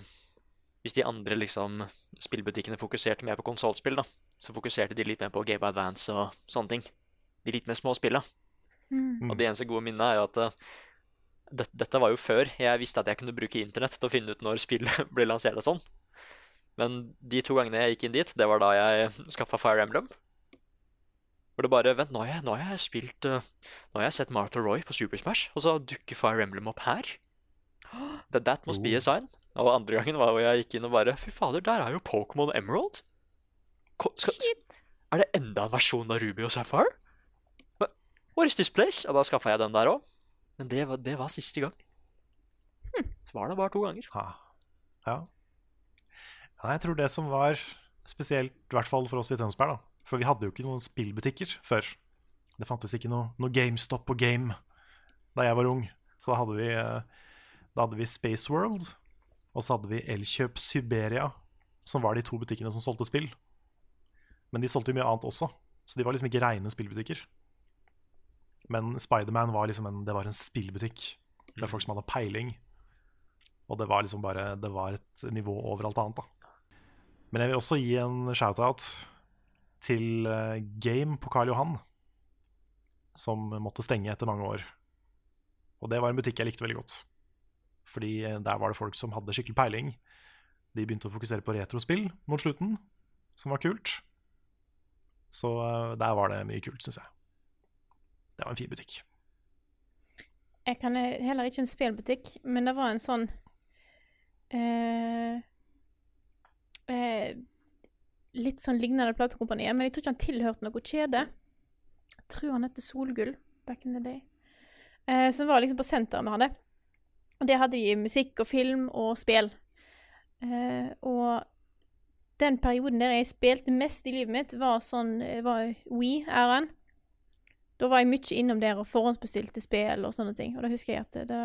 Hvis de andre liksom spillbutikkene fokuserte mer på konsollspill, da, så fokuserte de litt mer på Game Advance og sånne ting. De litt mer små spilla. Mm. Og det eneste gode minnet er jo at eh, det, dette var jo før jeg visste at jeg kunne bruke internett til å finne ut når spillet *laughs* ble lansert og sånn. Men de to gangene jeg gikk inn dit, det var da jeg *laughs* skaffa Fire Emblem. Hvor det bare Vent, nå har jeg, nå har jeg spilt eh, Nå har jeg sett Martha Roy på Super Smash, og så dukker Fire Emblem opp her. *gasps* That, that must be a sign. Og andre gangen var hvor jeg gikk inn og bare Fy fader, der er jo Pokémon Emerald! Ko- Shit. er det enda en versjon av Ruby og Sapphire? Is this place? Og da skaffa jeg den der òg. Men det var, det var siste gang. Så var det bare to ganger. Ja. ja. Ja, Jeg tror det som var spesielt, i hvert fall for oss i Tønsberg, da. For vi hadde jo ikke noen spillbutikker før. Det fantes ikke noe, noe GameStop og Game da jeg var ung. Så da hadde vi, eh, da hadde vi Space World, og så hadde vi Elkjøp Siberia, som var de to butikkene som solgte spill. Men de solgte jo mye annet også, så de var liksom ikke reine spillbutikker. Men Spiderman var liksom en, det var en spillbutikk med folk som hadde peiling. Og det var liksom bare Det var et nivå over alt annet, da. Men jeg vil også gi en shout-out til eh, Game på Karl Johan, som måtte stenge etter mange år. Og det var en butikk jeg likte veldig godt. Fordi eh, der var det folk som hadde skikkelig peiling. De begynte å fokusere på retrospill mot slutten, som var kult. Så eh, der var det mye kult, syns jeg. Det var en fin butikk. Jeg kan heller ikke en spillbutikk, men det var en sånn eh, eh, Litt sånn lignende platekompaniet, men jeg tror ikke han tilhørte noe kjede. Jeg tror han het Solgull back in the day. Eh, som var liksom på senteret vi hadde. Og der hadde de musikk og film og spill. Eh, og den perioden der jeg spilte mest i livet mitt, var sånn eh, var We-æraen. Da var jeg mye innom der og forhåndsbestilte spill og sånne ting. Og da husker jeg at det, det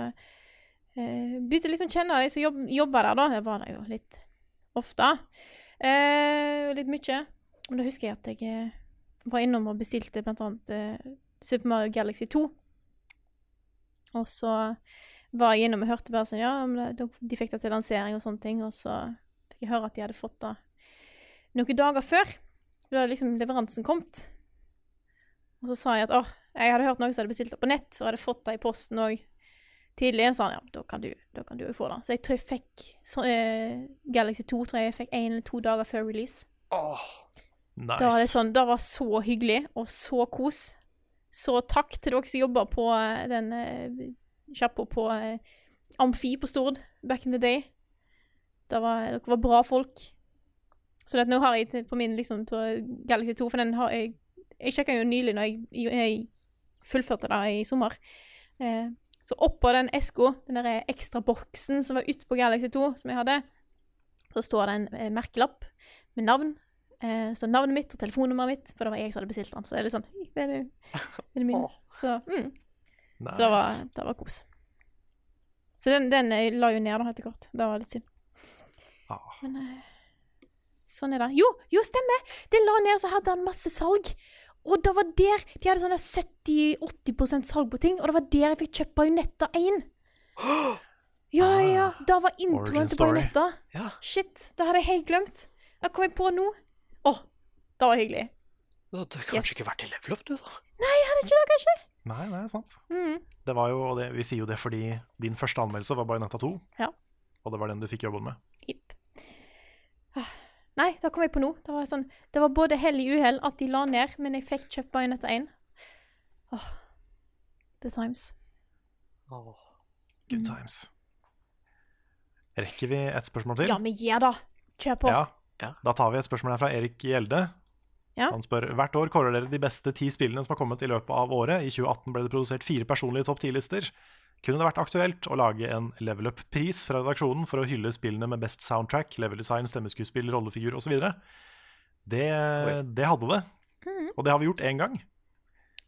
eh, Begynte liksom å kjenne de som jobb, jobba der, da. Jeg var der jo litt ofte. Eh, litt mye. Og da husker jeg at jeg eh, var innom og bestilte blant annet eh, Super Mario Galaxy 2. Og så var jeg innom og hørte bare sånn Ja, de fikk det til lansering og sånne ting. Og så fikk jeg høre at de hadde fått det noen dager før. Da hadde liksom leveransen kommet. Og så sa jeg at åh, jeg hadde hørt noen som hadde bestilt det på nett, og hadde fått det i posten òg tidlig. Og sa han ja, da kan du da kan du jo få det. Så jeg tror jeg fikk så, eh, Galaxy 2 tror jeg jeg fikk én eller to dager før release. Nice. Da var det sånn, det var så hyggelig og så kos. Så takk til dere som jobber på eh, den eh, sjappa på eh, Amfi på Stord back in the day. Det var, dere var bra folk. Så nå har jeg på min liksom på Galaxy 2, for den har jeg Jeg sjekka jo nylig når jeg, jeg fullførte det i sommer. Eh, så oppå den eska, den der ekstra boksen som var ute på Galaxy 2, som jeg hadde, så står det en eh, merkelapp med navn. Eh, så navnet mitt og telefonnummeret mitt, for det var jeg som hadde bestilt den. Så det er litt sånn *laughs* det er, det, er min. Så, mm. så det var, det var kos. Så den, den eh, la jo ned da etter hvert. Det var litt synd. Ah. Men eh, sånn er det. Jo, jo, stemmer! Den la ned, så hadde han masse salg. Og det var der De hadde sånn 70-80 salg på ting, og det var der jeg fikk kjøpt Bajonetta 1. *gasps* Ja, ja, ja. Da var introen til. Bajonetta. Ja. Shit, det hadde jeg helt glemt. Jeg kom jeg på nå. Åh, det var hyggelig. Du hadde kanskje Yes. ikke vært i level up, du, da? Nei, Jeg hadde ikke det, kanskje? Nei, det er sant. Mm. Det var jo, og det, vi sier jo det fordi din første anmeldelse var Bajonetta 2. Ja. Og det var den du fikk jobben med. Nei, da kom jeg på nå. Det var, sånn, det var både hell i uhell at de la ned, men jeg fikk kjøpt Bajonetta 1. Oh, the times. Good times. Rekker vi et spørsmål til? Ja, men gi da! Kjør på. Ja. Da tar vi et spørsmål her fra Erik Gjelde. Ja. Han spør hvert år kårer dere de beste ti spillene som har kommet i løpet av året. I 2018 ble det produsert fire personlige topp ti-lister. Kunne det vært aktuelt å lage en level up-pris fra redaksjonen for å hylle spillene med best soundtrack, level design, stemmeskuespill, rollefigur osv.? Det, det hadde det. Og det har vi gjort én gang.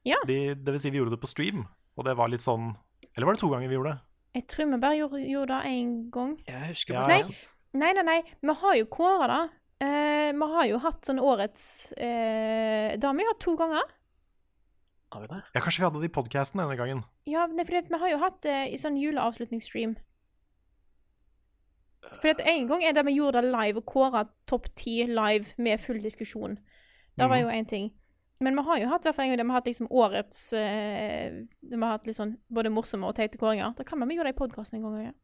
Ja. De, det vil si, vi gjorde det på stream, og det var litt sånn Eller var det to ganger vi gjorde det? Jeg tror vi bare gjorde, gjorde det én gang. Jeg husker Ja, Nei, nei, nei, nei. Vi har jo kåra det. Eh, vi har jo hatt sånn årets eh, vi hatt to ganger. Har vi det? ja, kanskje vi hadde det i podkasten denne gangen. Ja, nei, for vi har jo hatt det i sånn juleavslutningsstream. For at en gang er det vi gjorde det live og kåra topp ti live med full diskusjon. Det var jo én ting. Men vi har jo hatt hvert fall en gang der vi har hatt liksom årets eh, vi har hatt litt sånn både morsomme og teite kåringer. Da kan vi gjøre det i podkasten en gang. Ja.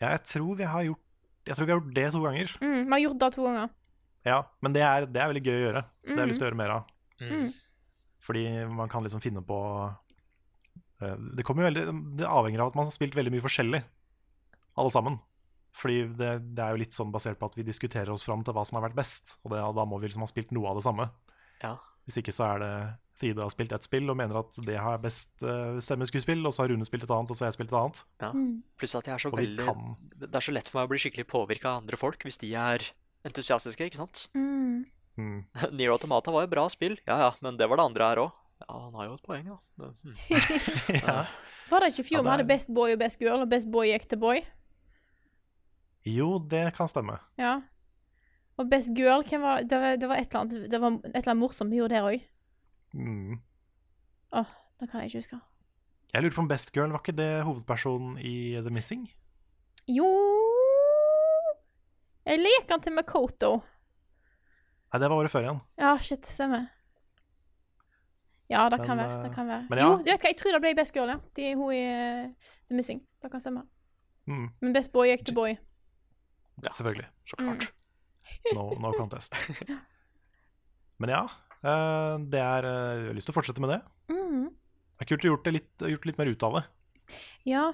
Ja, jeg tror vi har gjort Jeg tror vi har gjort det to ganger. Mm, vi har gjort det to ganger. Ja, men det er, det er veldig gøy å gjøre, så det har jeg lyst til å gjøre mer av. Mm. Fordi man kan liksom finne på eh, Det kommer jo veldig Det avhenger av at man har spilt veldig mye forskjellig, alle sammen. Fordi det, det er jo litt sånn basert på at vi diskuterer oss fram til hva som har vært best, og det, da må vi liksom ha spilt noe av det samme. Ja. Hvis ikke så er det Fride har spilt ett spill og mener at det har best uh, stemmeskuespill, og så har Rune spilt et annet, og så har jeg spilt et annet. Ja. Pluss at jeg er så veldig kan Det er så lett for meg å bli skikkelig påvirka av andre folk hvis de er entusiastiske, ikke sant? Mm. mm. *laughs* Nier Automata var jo bra spill, ja ja, men det var det andre her òg. Ja, han har jo et poeng, da. Det, hm. *laughs* *laughs* ja. Var det ikke i fjor Ja, er... hadde Best Boy og Best Girl, og Best Boy gikk til Boy? Jo, det kan stemme. Ja. Og Best Girl, hvem var det? var, det var et eller annet Det var et eller annet morsomt vi gjorde der òg. Mm. Åh, Det kan jeg ikke huske. Jeg lurer på om Best Girl var ikke det hovedpersonen i The Missing? Jo Jeg leker han til Makoto. Nei, det var året før igjen. Ja, shit, stemmer. Ja, det Men, kan være. eh, det kan være. ja. Jo, du vet hva, jeg tror det ble Best Girl, ja. De, hun i eh, The Missing. Det kan stemme. Mm, Men Best Boy gikk til Boy. ja, selvfølgelig. Så klart. No, no contest. *laughs* Men ja, det er eh, Jeg har lyst til å fortsette med det. Mm. Det er kult å gjort det litt, gjort litt mer ut av det. Ja.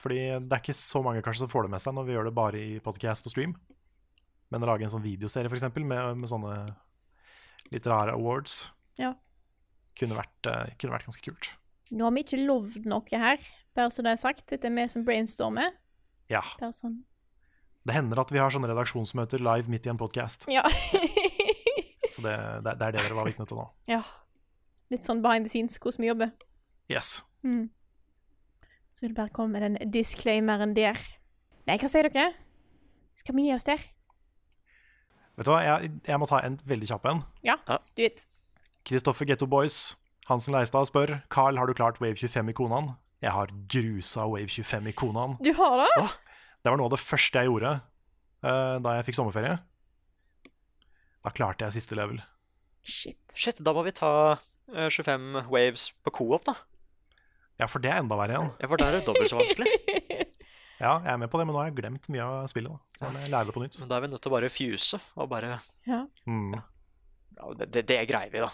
Fordi det er ikke så mange kanskje som får det med seg når vi gjør det bare i podcast og stream. Men å lage en sånn videoserie for eksempel, med, med sånne litt rare awards Ja. kunne vært, eh, kunne vært ganske kult. Nå har vi ikke lovd noe her, bare så det er sagt. Dette er vi som brainstormer. Ja. Bare sånn. Det hender at vi har sånne redaksjonsmøter live midt i en podcast. Ja. *laughs* Så det, det, det er det dere var vitne til nå. ja. Litt sånn behind the scenes, hvordan vi jobber. Yes. Mm. Så vil jeg bare komme med den disclaimeren der. Nei, hva sier dere? Skal vi gi oss der? Vet du hva, jeg, jeg må ta en veldig kjapp en. Ja, du vet. Kristoffer Getto Boys, Hansen Leistad spør Carl, har du klart Wave 25 i konaen? Jeg har grusa Wave 25 i konaen. Du har det? Det var noe av det første jeg gjorde uh, da jeg fikk sommerferie. Da klarte jeg siste level. Shit. Shit, da må vi ta uh, 25 waves på co-op, da. Ja, for det er enda verre igjen. Ja, for der er det dobbelt så vanskelig. *laughs* Ja, jeg er med på det, men nå har jeg glemt mye av spillet. da. Så jeg må lære det på nytt. Men da er vi nødt til å bare fuse og bare Ja. Mm. ja, det, det, det greier vi, da.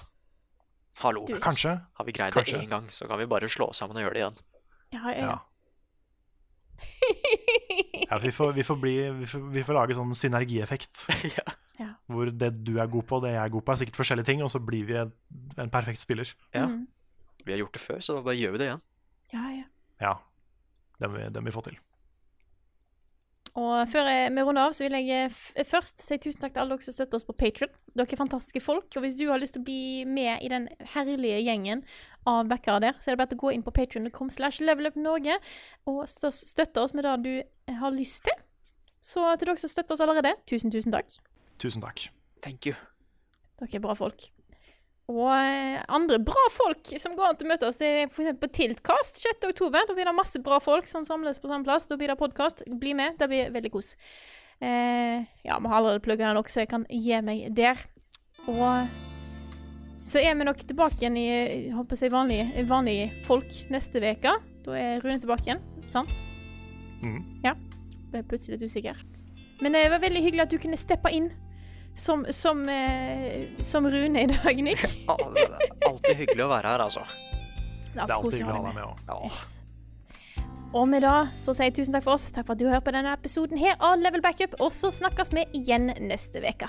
Hallo. Du- Kanskje. Har vi greid Kanskje. det én gang, så kan vi bare slå sammen og gjøre det igjen. Ja, ja. Ja. Ja, vi får, vi får, bli, vi får, vi får lage sånn synergieffekt. *laughs* ja. Hvor det du er god på, og det jeg er god på, er sikkert forskjellige ting, og så blir vi en, perfekt spiller. ja. Mm. Vi har gjort det før, så da bare gjør vi det igjen. ja, ja. Ja. Det må vi, det vi få til. Og før vi runder av, så vil jeg f først si tusen takk til alle dere som støtter oss på Patrion. Dere er fantastiske folk. Og hvis du har lyst til å bli med i den herlige gjengen av backere der, så er det bare å gå inn på patrion.com slash levelupnorge og støtte oss med det du har lyst til. Så til dere som støtter oss allerede, tusen, tusen takk. Tusen takk. Thank you. Dere er bra folk. Og eh, andre bra folk som går an til å møte oss, det er eksempel på Tiltkast 6. oktober. Da blir det masse bra folk som samles på samme plass. Da blir det podkast. Bli med. Det blir veldig kos. Eh, ja, vi har allerede plugga den nok, så jeg kan gi meg der. Og så er vi nok tilbake igjen i håper jeg, vanlige, vanlige folk neste uke. Da er Rune tilbake igjen, sant? Mm. Ja. Jeg er plutselig litt usikker. Men det var veldig hyggelig at du kunne steppe inn som, som, eh, som Rune i dag, Nick. *laughs* Ja, det er alltid hyggelig å være her, altså. Det Det er alltid hyggelig å ha deg med òg. Yes. Og med det så sier jeg tusen takk for oss. Takk for at du hører på denne episoden her av Level Backup. Og så snakkes vi igjen neste uke.